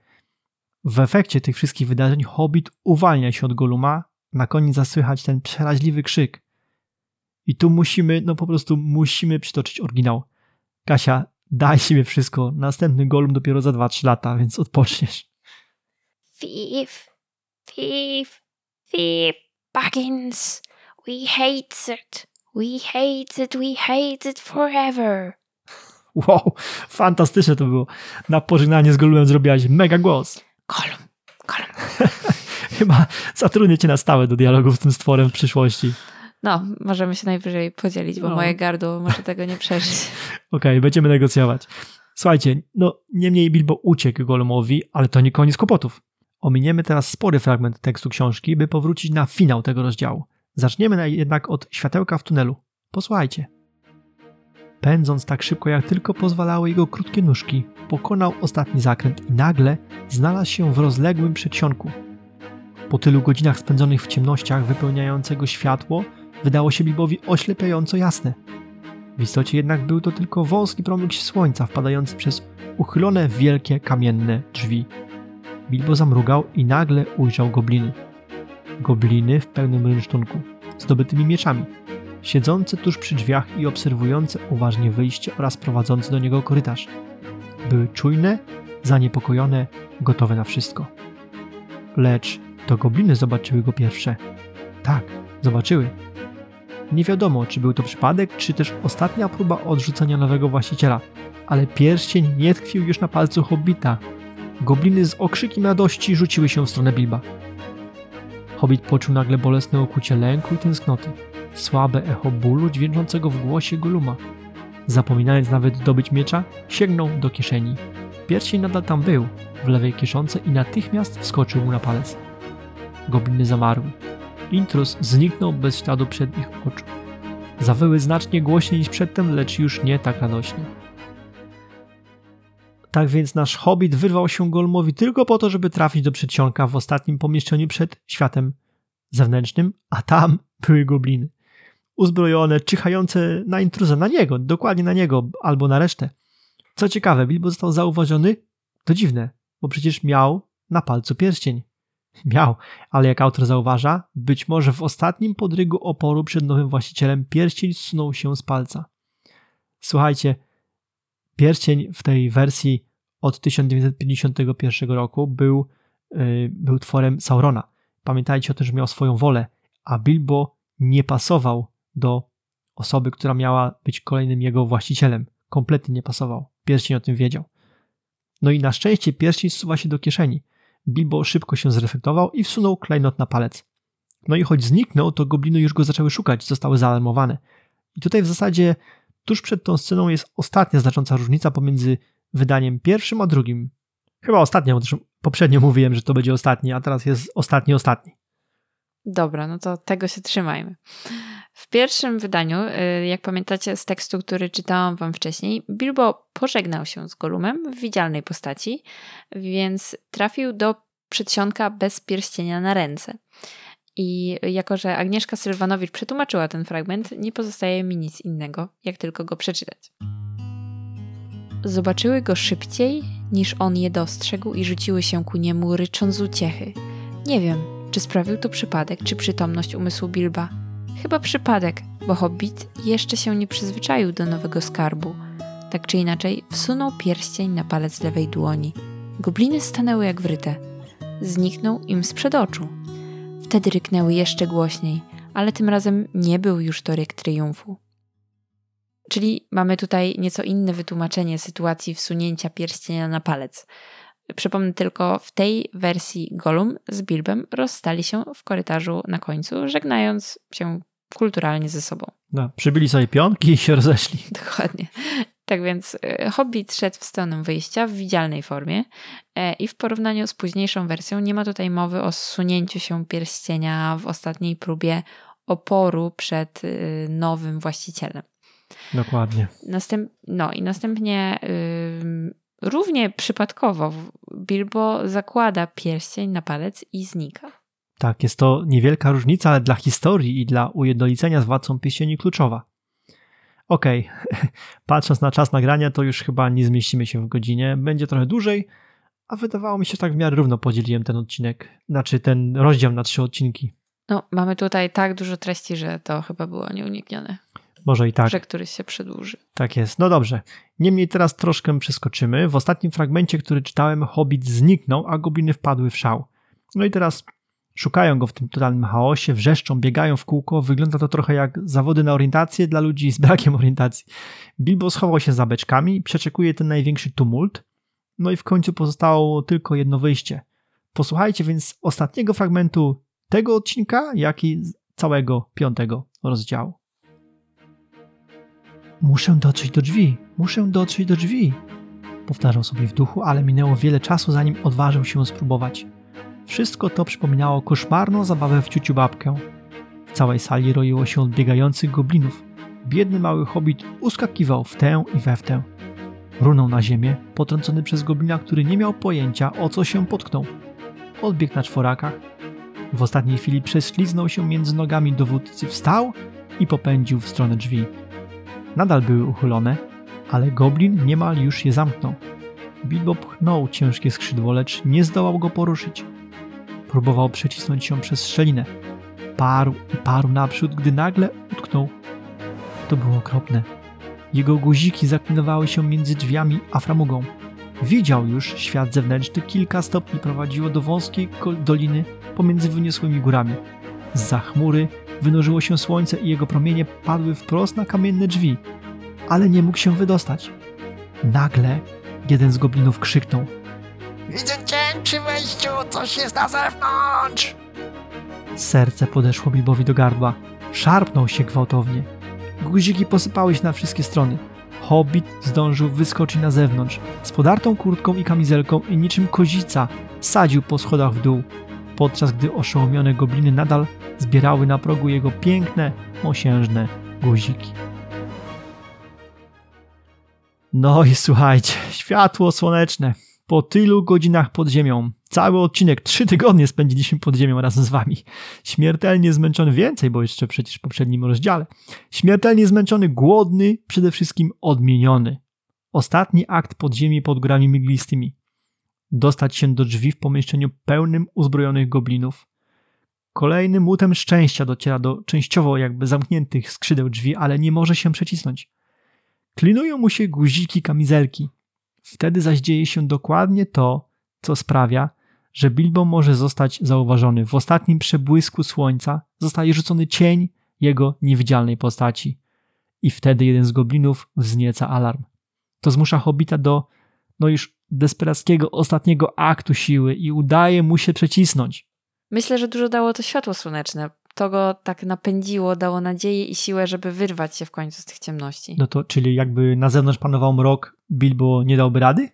[SPEAKER 1] W efekcie tych wszystkich wydarzeń Hobbit uwalnia się od Goluma, na koniec zasłychać ten przeraźliwy krzyk. I tu musimy, no po prostu musimy przytoczyć oryginał. Kasia, daj siebie wszystko. Następny Golum dopiero za 2-3 lata, więc odpoczniesz.
[SPEAKER 4] Thief, thief, thief, Buggins. We hate it. We hate it, we hate it forever.
[SPEAKER 1] Wow, fantastyczne to było. Na pożegnanie z Golumem zrobiłaś mega głos.
[SPEAKER 4] Golum, Golum.
[SPEAKER 1] Chyba zatrudnię cię na stałe do dialogu z tym stworem w przyszłości.
[SPEAKER 2] No, możemy się najwyżej podzielić, bo
[SPEAKER 1] No.
[SPEAKER 2] moje gardło może tego nie przeżyć.
[SPEAKER 1] Okej, będziemy negocjować. Słuchajcie, no niemniej Bilbo uciekł Golumowi, ale to nie koniec kłopotów. Ominiemy teraz spory fragment tekstu książki, by powrócić na finał tego rozdziału. Zaczniemy na- jednak od światełka w tunelu. Posłuchajcie. Pędząc tak szybko, jak tylko pozwalały jego krótkie nóżki, pokonał ostatni zakręt i nagle znalazł się w rozległym przedsionku. Po tylu godzinach spędzonych w ciemnościach wypełniającego światło, wydało się Bilbowi oślepiająco jasne. W istocie jednak był to tylko wąski promyk słońca wpadający przez uchylone wielkie kamienne drzwi. Bilbo zamrugał i nagle ujrzał gobliny. Gobliny w pełnym rynsztunku, zdobytymi mieczami, siedzące tuż przy drzwiach i obserwujące uważnie wyjście oraz prowadzący do niego korytarz. Były czujne, zaniepokojone, gotowe na wszystko. Lecz to gobliny zobaczyły go pierwsze. Tak, zobaczyły. Nie wiadomo, czy był to przypadek, czy też ostatnia próba odrzucenia nowego właściciela, ale pierścień nie tkwił już na palcu hobbita. Gobliny z okrzykiem radości rzuciły się w stronę Bilba. Hobbit poczuł nagle bolesne okucie lęku i tęsknoty, słabe echo bólu dźwięczącego w głosie Goluma. Zapominając nawet dobyć miecza, sięgnął do kieszeni. Pierścień nadal tam był, w lewej kieszonce i natychmiast wskoczył mu na palec. Gobliny zamarły. Intrus zniknął bez śladu przed ich oczu. Zawyły znacznie głośniej niż przedtem, lecz już nie tak radośnie. Tak więc nasz hobbit wyrwał się Golmowi tylko po to, żeby trafić do przedsionka w ostatnim pomieszczeniu przed światem zewnętrznym, a tam były gobliny. Uzbrojone, czyhające na intruza, na niego, dokładnie na niego albo na resztę. Co ciekawe, Bilbo został zauważony, to dziwne, bo przecież miał na palcu pierścień. Miał, ale jak autor zauważa, być może w ostatnim podrygu oporu przed nowym właścicielem pierścień zsunął się z palca. Słuchajcie, pierścień w tej wersji od 1951 roku był, yy, był tworem Saurona. Pamiętajcie o tym, że miał swoją wolę, a Bilbo nie pasował do osoby, która miała być kolejnym jego właścicielem. Kompletnie nie pasował. Pierścień o tym wiedział. No i na szczęście pierścień zsuwa się do kieszeni. Bilbo szybko się zreflektował i wsunął klejnot na palec. No i choć zniknął, to gobliny już go zaczęły szukać, zostały zaalarmowane. I tutaj w zasadzie tuż przed tą sceną jest ostatnia znacząca różnica pomiędzy wydaniem pierwszym a drugim. Chyba ostatnia, bo poprzednio mówiłem, że to będzie ostatni, a teraz jest ostatni, ostatni.
[SPEAKER 2] Dobra, no to tego się trzymajmy. W pierwszym wydaniu, y, jak pamiętacie z tekstu, który czytałam wam wcześniej, Bilbo pożegnał się z Golumem w widzialnej postaci, więc trafił do przedsionka bez pierścienia na ręce. I jako, że Agnieszka Sylwanowicz przetłumaczyła ten fragment, nie pozostaje mi nic innego, jak tylko go przeczytać. Zobaczyły go szybciej, niż on je dostrzegł i rzuciły się ku niemu, rycząc z uciechy. Nie wiem, czy sprawił to przypadek, czy przytomność umysłu Bilba. Chyba przypadek, bo Hobbit jeszcze się nie przyzwyczaił do nowego skarbu. Tak czy inaczej, wsunął pierścień na palec lewej dłoni. Gobliny stanęły jak wryte. Zniknął im sprzed oczu. Wtedy ryknęły jeszcze głośniej, ale tym razem nie był już to ryk triumfu. Czyli mamy tutaj nieco inne wytłumaczenie sytuacji wsunięcia pierścienia na palec. Przypomnę tylko, w tej wersji Gollum z Bilbem rozstali się w korytarzu na końcu, żegnając się kulturalnie ze sobą.
[SPEAKER 1] No, przybili sobie pionki i się rozeszli.
[SPEAKER 2] Dokładnie. Tak więc e, Hobbit szedł w stronę wyjścia w widzialnej formie e, i w porównaniu z późniejszą wersją nie ma tutaj mowy o zsunięciu się pierścienia w ostatniej próbie oporu przed y, nowym właścicielem.
[SPEAKER 1] Dokładnie.
[SPEAKER 2] Następ, no i następnie równie przypadkowo Bilbo zakłada pierścień na palec i znika.
[SPEAKER 1] Tak, jest to niewielka różnica, ale dla historii i dla ujednolicenia z władcą pierścieni kluczowa. Okej, okay. patrząc na czas nagrania, to już chyba nie zmieścimy się w godzinie. Będzie trochę dłużej, a wydawało mi się, że tak w miarę równo podzieliłem ten odcinek, znaczy ten rozdział na trzy odcinki.
[SPEAKER 2] No, mamy tutaj tak dużo treści, że to chyba było nieuniknione.
[SPEAKER 1] Może i tak.
[SPEAKER 2] Że któryś się przedłuży.
[SPEAKER 1] Tak jest. No dobrze. Niemniej teraz troszkę przeskoczymy. W ostatnim fragmencie, który czytałem, Hobbit zniknął, a gobliny wpadły w szał. No i teraz szukają go w tym totalnym chaosie, wrzeszczą, biegają w kółko. Wygląda to trochę jak zawody na orientację dla ludzi z brakiem orientacji. Bilbo schował się za beczkami, przeczekuje ten największy tumult. No i w końcu pozostało tylko jedno wyjście. Posłuchajcie więc ostatniego fragmentu tego odcinka, jak i całego piątego rozdziału. Muszę dotrzeć do drzwi, muszę dotrzeć do drzwi. Powtarzał sobie w duchu, ale minęło wiele czasu, zanim odważył się spróbować. Wszystko to przypominało koszmarną zabawę w ciuciu babkę. W całej sali roiło się odbiegających goblinów. Biedny mały hobbit uskakiwał w tę i we w tę. Runął na ziemię, potrącony przez goblina, który nie miał pojęcia, o co się potknął. Odbiegł na czworakach. W ostatniej chwili prześliznął się między nogami dowódcy, wstał i popędził w stronę drzwi. Nadal były uchylone, ale goblin niemal już je zamknął. Bilbo pchnął ciężkie skrzydło, lecz nie zdołał go poruszyć. Próbował przecisnąć się przez szczelinę. Parł i parł naprzód, gdy nagle utknął. To było okropne. Jego guziki zaklinowały się między drzwiami a framugą. Widział już świat zewnętrzny, kilka stopni prowadziło do wąskiej doliny pomiędzy wyniosłymi górami. Z chmury wynurzyło się słońce i jego promienie padły wprost na kamienne drzwi, ale nie mógł się wydostać. Nagle jeden z goblinów krzyknął:
[SPEAKER 3] Widzę cię przy wejściu, coś jest na zewnątrz!
[SPEAKER 1] Serce podeszło Bilbowi do gardła. Szarpnął się gwałtownie. Guziki posypały się na wszystkie strony. Hobbit zdążył wyskoczyć na zewnątrz. Z podartą kurtką i kamizelką i niczym kozica sadził po schodach w dół, podczas gdy oszołomione gobliny nadal zbierały na progu jego piękne, mosiężne guziki. No i słuchajcie, światło słoneczne. Po tylu godzinach pod ziemią, cały odcinek, trzy tygodnie spędziliśmy pod ziemią razem z wami. Śmiertelnie zmęczony, więcej, bo jeszcze przecież w poprzednim rozdziale. Śmiertelnie zmęczony, głodny, przede wszystkim odmieniony. Ostatni akt podziemi pod górami miglistymi. Dostać się do drzwi w pomieszczeniu pełnym uzbrojonych goblinów. Kolejnym łutem szczęścia dociera do częściowo jakby zamkniętych skrzydeł drzwi, ale nie może się przecisnąć. Klinują mu się guziki kamizelki. Wtedy zaś dzieje się dokładnie to, co sprawia, że Bilbo może zostać zauważony. W ostatnim przebłysku słońca zostaje rzucony cień jego niewidzialnej postaci. I wtedy jeden z goblinów wznieca alarm. To zmusza Hobita do, no już desperackiego ostatniego aktu siły i udaje mu się przecisnąć.
[SPEAKER 2] Myślę, że dużo dało to światło słoneczne. To go tak napędziło, dało nadzieję i siłę, żeby wyrwać się w końcu z tych ciemności.
[SPEAKER 1] No to, czyli jakby na zewnątrz panował mrok, Bilbo nie dałby rady?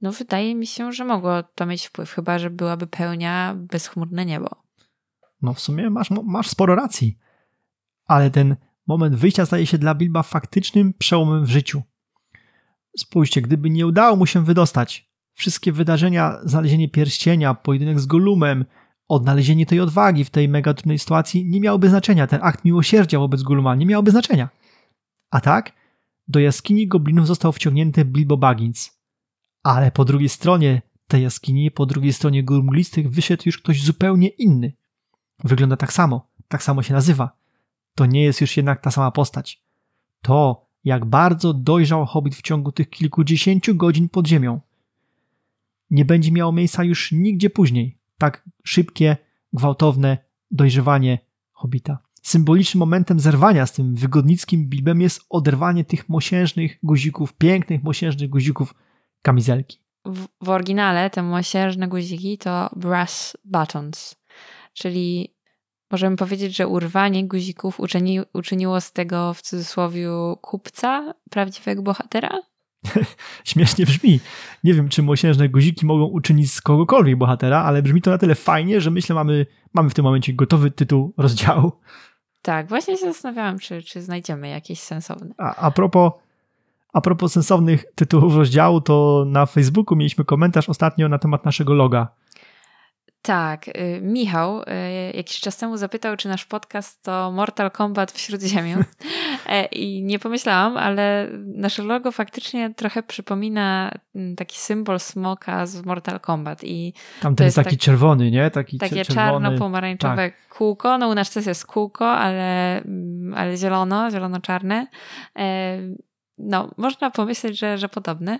[SPEAKER 2] No wydaje mi się, że mogło to mieć wpływ, chyba że byłaby pełnia bezchmurne niebo.
[SPEAKER 1] No w sumie masz, masz sporo racji. Ale ten moment wyjścia staje się dla Bilba faktycznym przełomem w życiu. Spójrzcie, gdyby nie udało mu się wydostać, wszystkie wydarzenia, znalezienie pierścienia, pojedynek z Golumem, odnalezienie tej odwagi w tej mega trudnej sytuacji nie miałoby znaczenia. Ten akt miłosierdzia wobec Goluma nie miałoby znaczenia. A tak, do jaskini goblinów został wciągnięty Bilbo Baggins. Ale po drugiej stronie tej jaskini, po drugiej stronie gór mglistych wyszedł już ktoś zupełnie inny. Wygląda tak samo, tak samo się nazywa. To nie jest już jednak ta sama postać. To, jak bardzo dojrzał hobbit w ciągu tych kilkudziesięciu godzin pod ziemią. Nie będzie miało miejsca już nigdzie później tak szybkie, gwałtowne dojrzewanie hobita. Symbolicznym momentem zerwania z tym wygodnickim Bilbem jest oderwanie tych mosiężnych guzików, pięknych mosiężnych guzików kamizelki.
[SPEAKER 2] w, w oryginale te mosiężne guziki to brass buttons, czyli możemy powiedzieć, że urwanie guzików uczyni, uczyniło z tego w cudzysłowie kupca prawdziwego bohatera?
[SPEAKER 1] Śmiesznie brzmi. Nie wiem, czy mosiężne guziki mogą uczynić z kogokolwiek bohatera, ale brzmi to na tyle fajnie, że myślę, mamy, mamy w tym momencie gotowy tytuł rozdziału.
[SPEAKER 2] Tak, właśnie się zastanawiałam, czy, czy znajdziemy jakieś sensowne.
[SPEAKER 1] A, a, propos, a propos sensownych tytułów rozdziału, to na Facebooku mieliśmy komentarz ostatnio na temat naszego loga.
[SPEAKER 2] Tak, y, Michał y, jakiś czas temu zapytał, czy nasz podcast to Mortal Kombat w Śródziemiu. E, I nie pomyślałam, ale nasze logo faktycznie trochę przypomina mm, taki symbol smoka z Mortal Kombat. I
[SPEAKER 1] Tam ten jest taki
[SPEAKER 2] tak-
[SPEAKER 1] czerwony, nie? Taki
[SPEAKER 2] takie czarno-pomarańczowe kółko. No u nas też jest kółko, ale, mm, ale zielono, zielono-czarne. E, No, można pomyśleć, że, że podobne.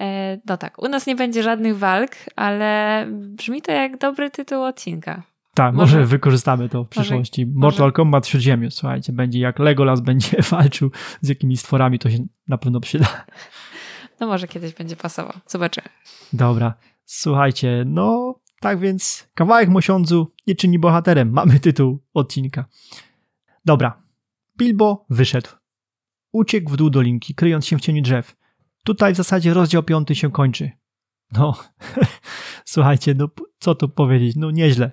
[SPEAKER 2] E, No tak, u nas nie będzie żadnych walk, ale brzmi to jak dobry tytuł odcinka.
[SPEAKER 1] Tak, może,
[SPEAKER 2] Może-
[SPEAKER 1] wykorzystamy to w przyszłości. Mortal Kombat w Śródziemiu, słuchajcie, będzie jak Legolas będzie walczył z jakimiś stworami, to się na pewno przyda.
[SPEAKER 2] No może kiedyś będzie pasował. Zobaczymy.
[SPEAKER 1] Dobra, słuchajcie, no tak więc kawałek mosiądzu nie czyni bohaterem. Mamy tytuł odcinka. Dobra, Bilbo wyszedł. Uciekł w dół dolinki, kryjąc się w cieniu drzew. Tutaj w zasadzie rozdział piąty się kończy. No, słuchajcie, no co tu powiedzieć, no nieźle.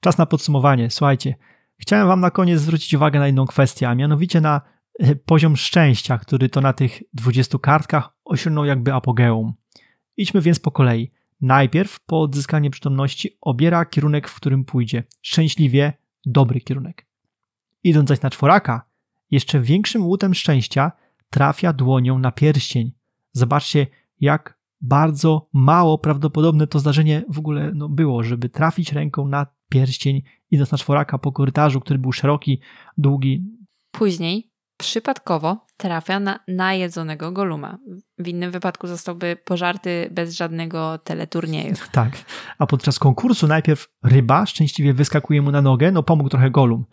[SPEAKER 1] Czas na podsumowanie. Słuchajcie, chciałem wam na koniec zwrócić uwagę na jedną kwestię, a mianowicie na e, poziom szczęścia, który to na tych 20 kartkach osiągnął jakby apogeum. Idźmy więc po kolei. Najpierw po odzyskaniu przytomności obiera kierunek, w którym pójdzie. Szczęśliwie dobry kierunek. Idąc zaś na czworaka, jeszcze większym łutem szczęścia trafia dłonią na pierścień. Zobaczcie, jak bardzo mało prawdopodobne to zdarzenie w ogóle no, było, żeby trafić ręką na pierścień, idąc na czworaka po korytarzu, który był szeroki, długi.
[SPEAKER 2] Później przypadkowo trafia na najedzonego Goluma. W innym wypadku zostałby pożarty bez żadnego teleturnieju.
[SPEAKER 1] Tak. A podczas konkursu najpierw ryba szczęśliwie wyskakuje mu na nogę, no pomógł trochę Golum.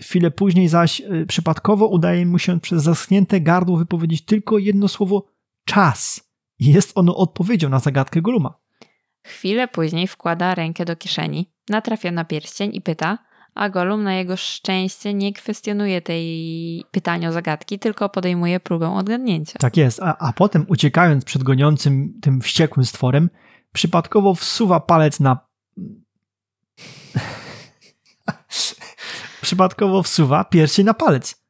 [SPEAKER 1] Chwilę później zaś y, przypadkowo udaje mu się przez zaschnięte gardło wypowiedzieć tylko jedno słowo czas. Jest ono odpowiedzią na zagadkę Goluma.
[SPEAKER 2] Chwilę później wkłada rękę do kieszeni, natrafia na pierścień i pyta, a Golum na jego szczęście nie kwestionuje tej pytania o zagadki, tylko podejmuje próbę odgadnięcia.
[SPEAKER 1] Tak jest, a, a potem uciekając przed goniącym tym wściekłym stworem, przypadkowo wsuwa palec na. Przypadkowo wsuwa pierścień na palec.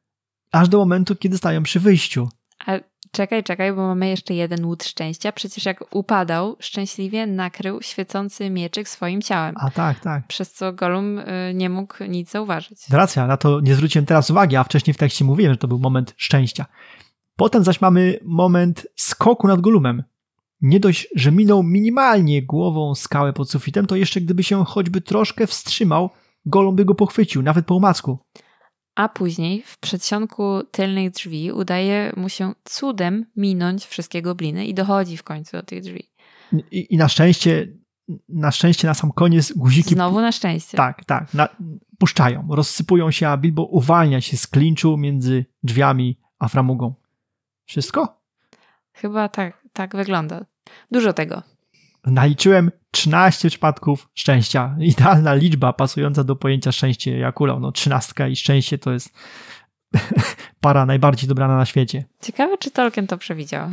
[SPEAKER 1] Aż do momentu, kiedy stają przy wyjściu.
[SPEAKER 2] A czekaj, czekaj, bo mamy jeszcze jeden łód szczęścia. Przecież jak upadał, szczęśliwie nakrył świecący mieczyk swoim ciałem.
[SPEAKER 1] A tak, tak.
[SPEAKER 2] Przez co Golum y, nie mógł nic zauważyć.
[SPEAKER 1] Racja, na to nie zwróciłem teraz uwagi, a wcześniej w tekście mówiłem, że to był moment szczęścia. Potem zaś mamy moment skoku nad Golumem. Nie dość, że minął minimalnie głową skałę pod sufitem, to jeszcze gdyby się choćby troszkę wstrzymał, Golum by go pochwycił, nawet po umacku.
[SPEAKER 2] A później w przedsionku tylnych drzwi udaje mu się cudem minąć wszystkie gobliny i dochodzi w końcu do tych drzwi.
[SPEAKER 1] I, i na szczęście, na szczęście na sam koniec guziki
[SPEAKER 2] Znowu na szczęście.
[SPEAKER 1] tak, tak, na, puszczają, rozsypują się, a Bilbo uwalnia się z klinczu między drzwiami a framugą. Wszystko?
[SPEAKER 2] Chyba tak, tak wygląda. Dużo tego.
[SPEAKER 1] Naliczyłem 13 przypadków szczęścia. Idealna liczba pasująca do pojęcia szczęście Jakula. No, trzynastka i szczęście to jest para najbardziej dobrana na świecie.
[SPEAKER 2] Ciekawe, czy Tolkien to przewidział.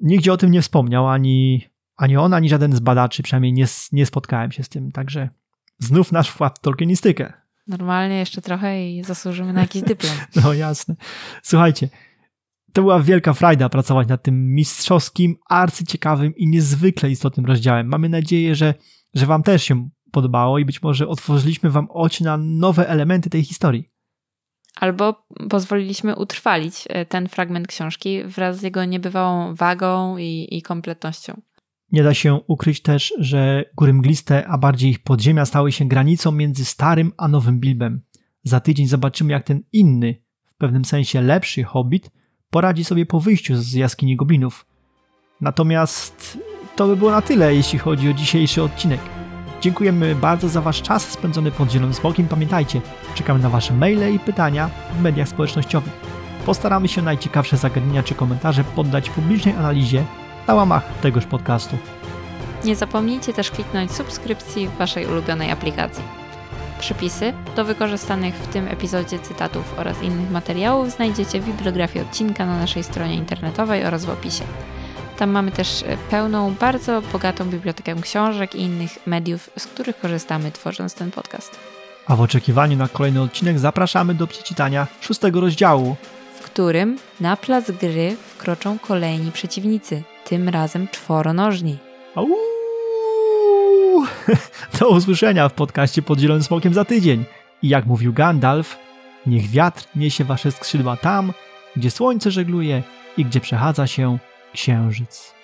[SPEAKER 1] Nigdzie o tym nie wspomniał ani, ani on, ani żaden z badaczy, przynajmniej nie, nie spotkałem się z tym. Także znów nasz wkład w tolkienistykę.
[SPEAKER 2] Normalnie jeszcze trochę i zasłużymy na jakiś dyplom.
[SPEAKER 1] No jasne. Słuchajcie, to była wielka frajda pracować nad tym mistrzowskim, arcyciekawym i niezwykle istotnym rozdziałem. Mamy nadzieję, że, że Wam też się podobało i być może otworzyliśmy Wam oczy na nowe elementy tej historii.
[SPEAKER 2] Albo pozwoliliśmy utrwalić e, ten fragment książki wraz z jego niebywałą wagą i, i kompletnością.
[SPEAKER 1] Nie da się ukryć też, że góry mgliste, a bardziej ich podziemia stały się granicą między starym a nowym Bilbem. Za tydzień zobaczymy, jak ten inny, w pewnym sensie lepszy hobbit poradzi sobie po wyjściu z jaskini goblinów. Natomiast to by było na tyle, jeśli chodzi o dzisiejszy odcinek. Dziękujemy bardzo za Wasz czas spędzony pod Zielonym Smokiem. Pamiętajcie, czekamy na Wasze maile i pytania w mediach społecznościowych. Postaramy się najciekawsze zagadnienia czy komentarze poddać publicznej analizie na łamach tegoż podcastu.
[SPEAKER 2] Nie zapomnijcie też kliknąć subskrypcji w Waszej ulubionej aplikacji. Przypisy do wykorzystanych w tym epizodzie cytatów oraz innych materiałów znajdziecie w bibliografii odcinka na naszej stronie internetowej oraz w opisie. Tam mamy też e, pełną, bardzo bogatą bibliotekę książek i innych mediów, z których korzystamy tworząc ten podcast.
[SPEAKER 1] A w oczekiwaniu na kolejny odcinek zapraszamy do przeczytania szóstego rozdziału.
[SPEAKER 2] w którym na plac gry wkroczą kolejni przeciwnicy, tym razem czworonożni.
[SPEAKER 1] Au! Do usłyszenia w podcaście pod Zielonym Smokiem za tydzień. I jak mówił Gandalf, niech wiatr niesie wasze skrzydła tam, gdzie słońce żegluje i gdzie przechadza się księżyc.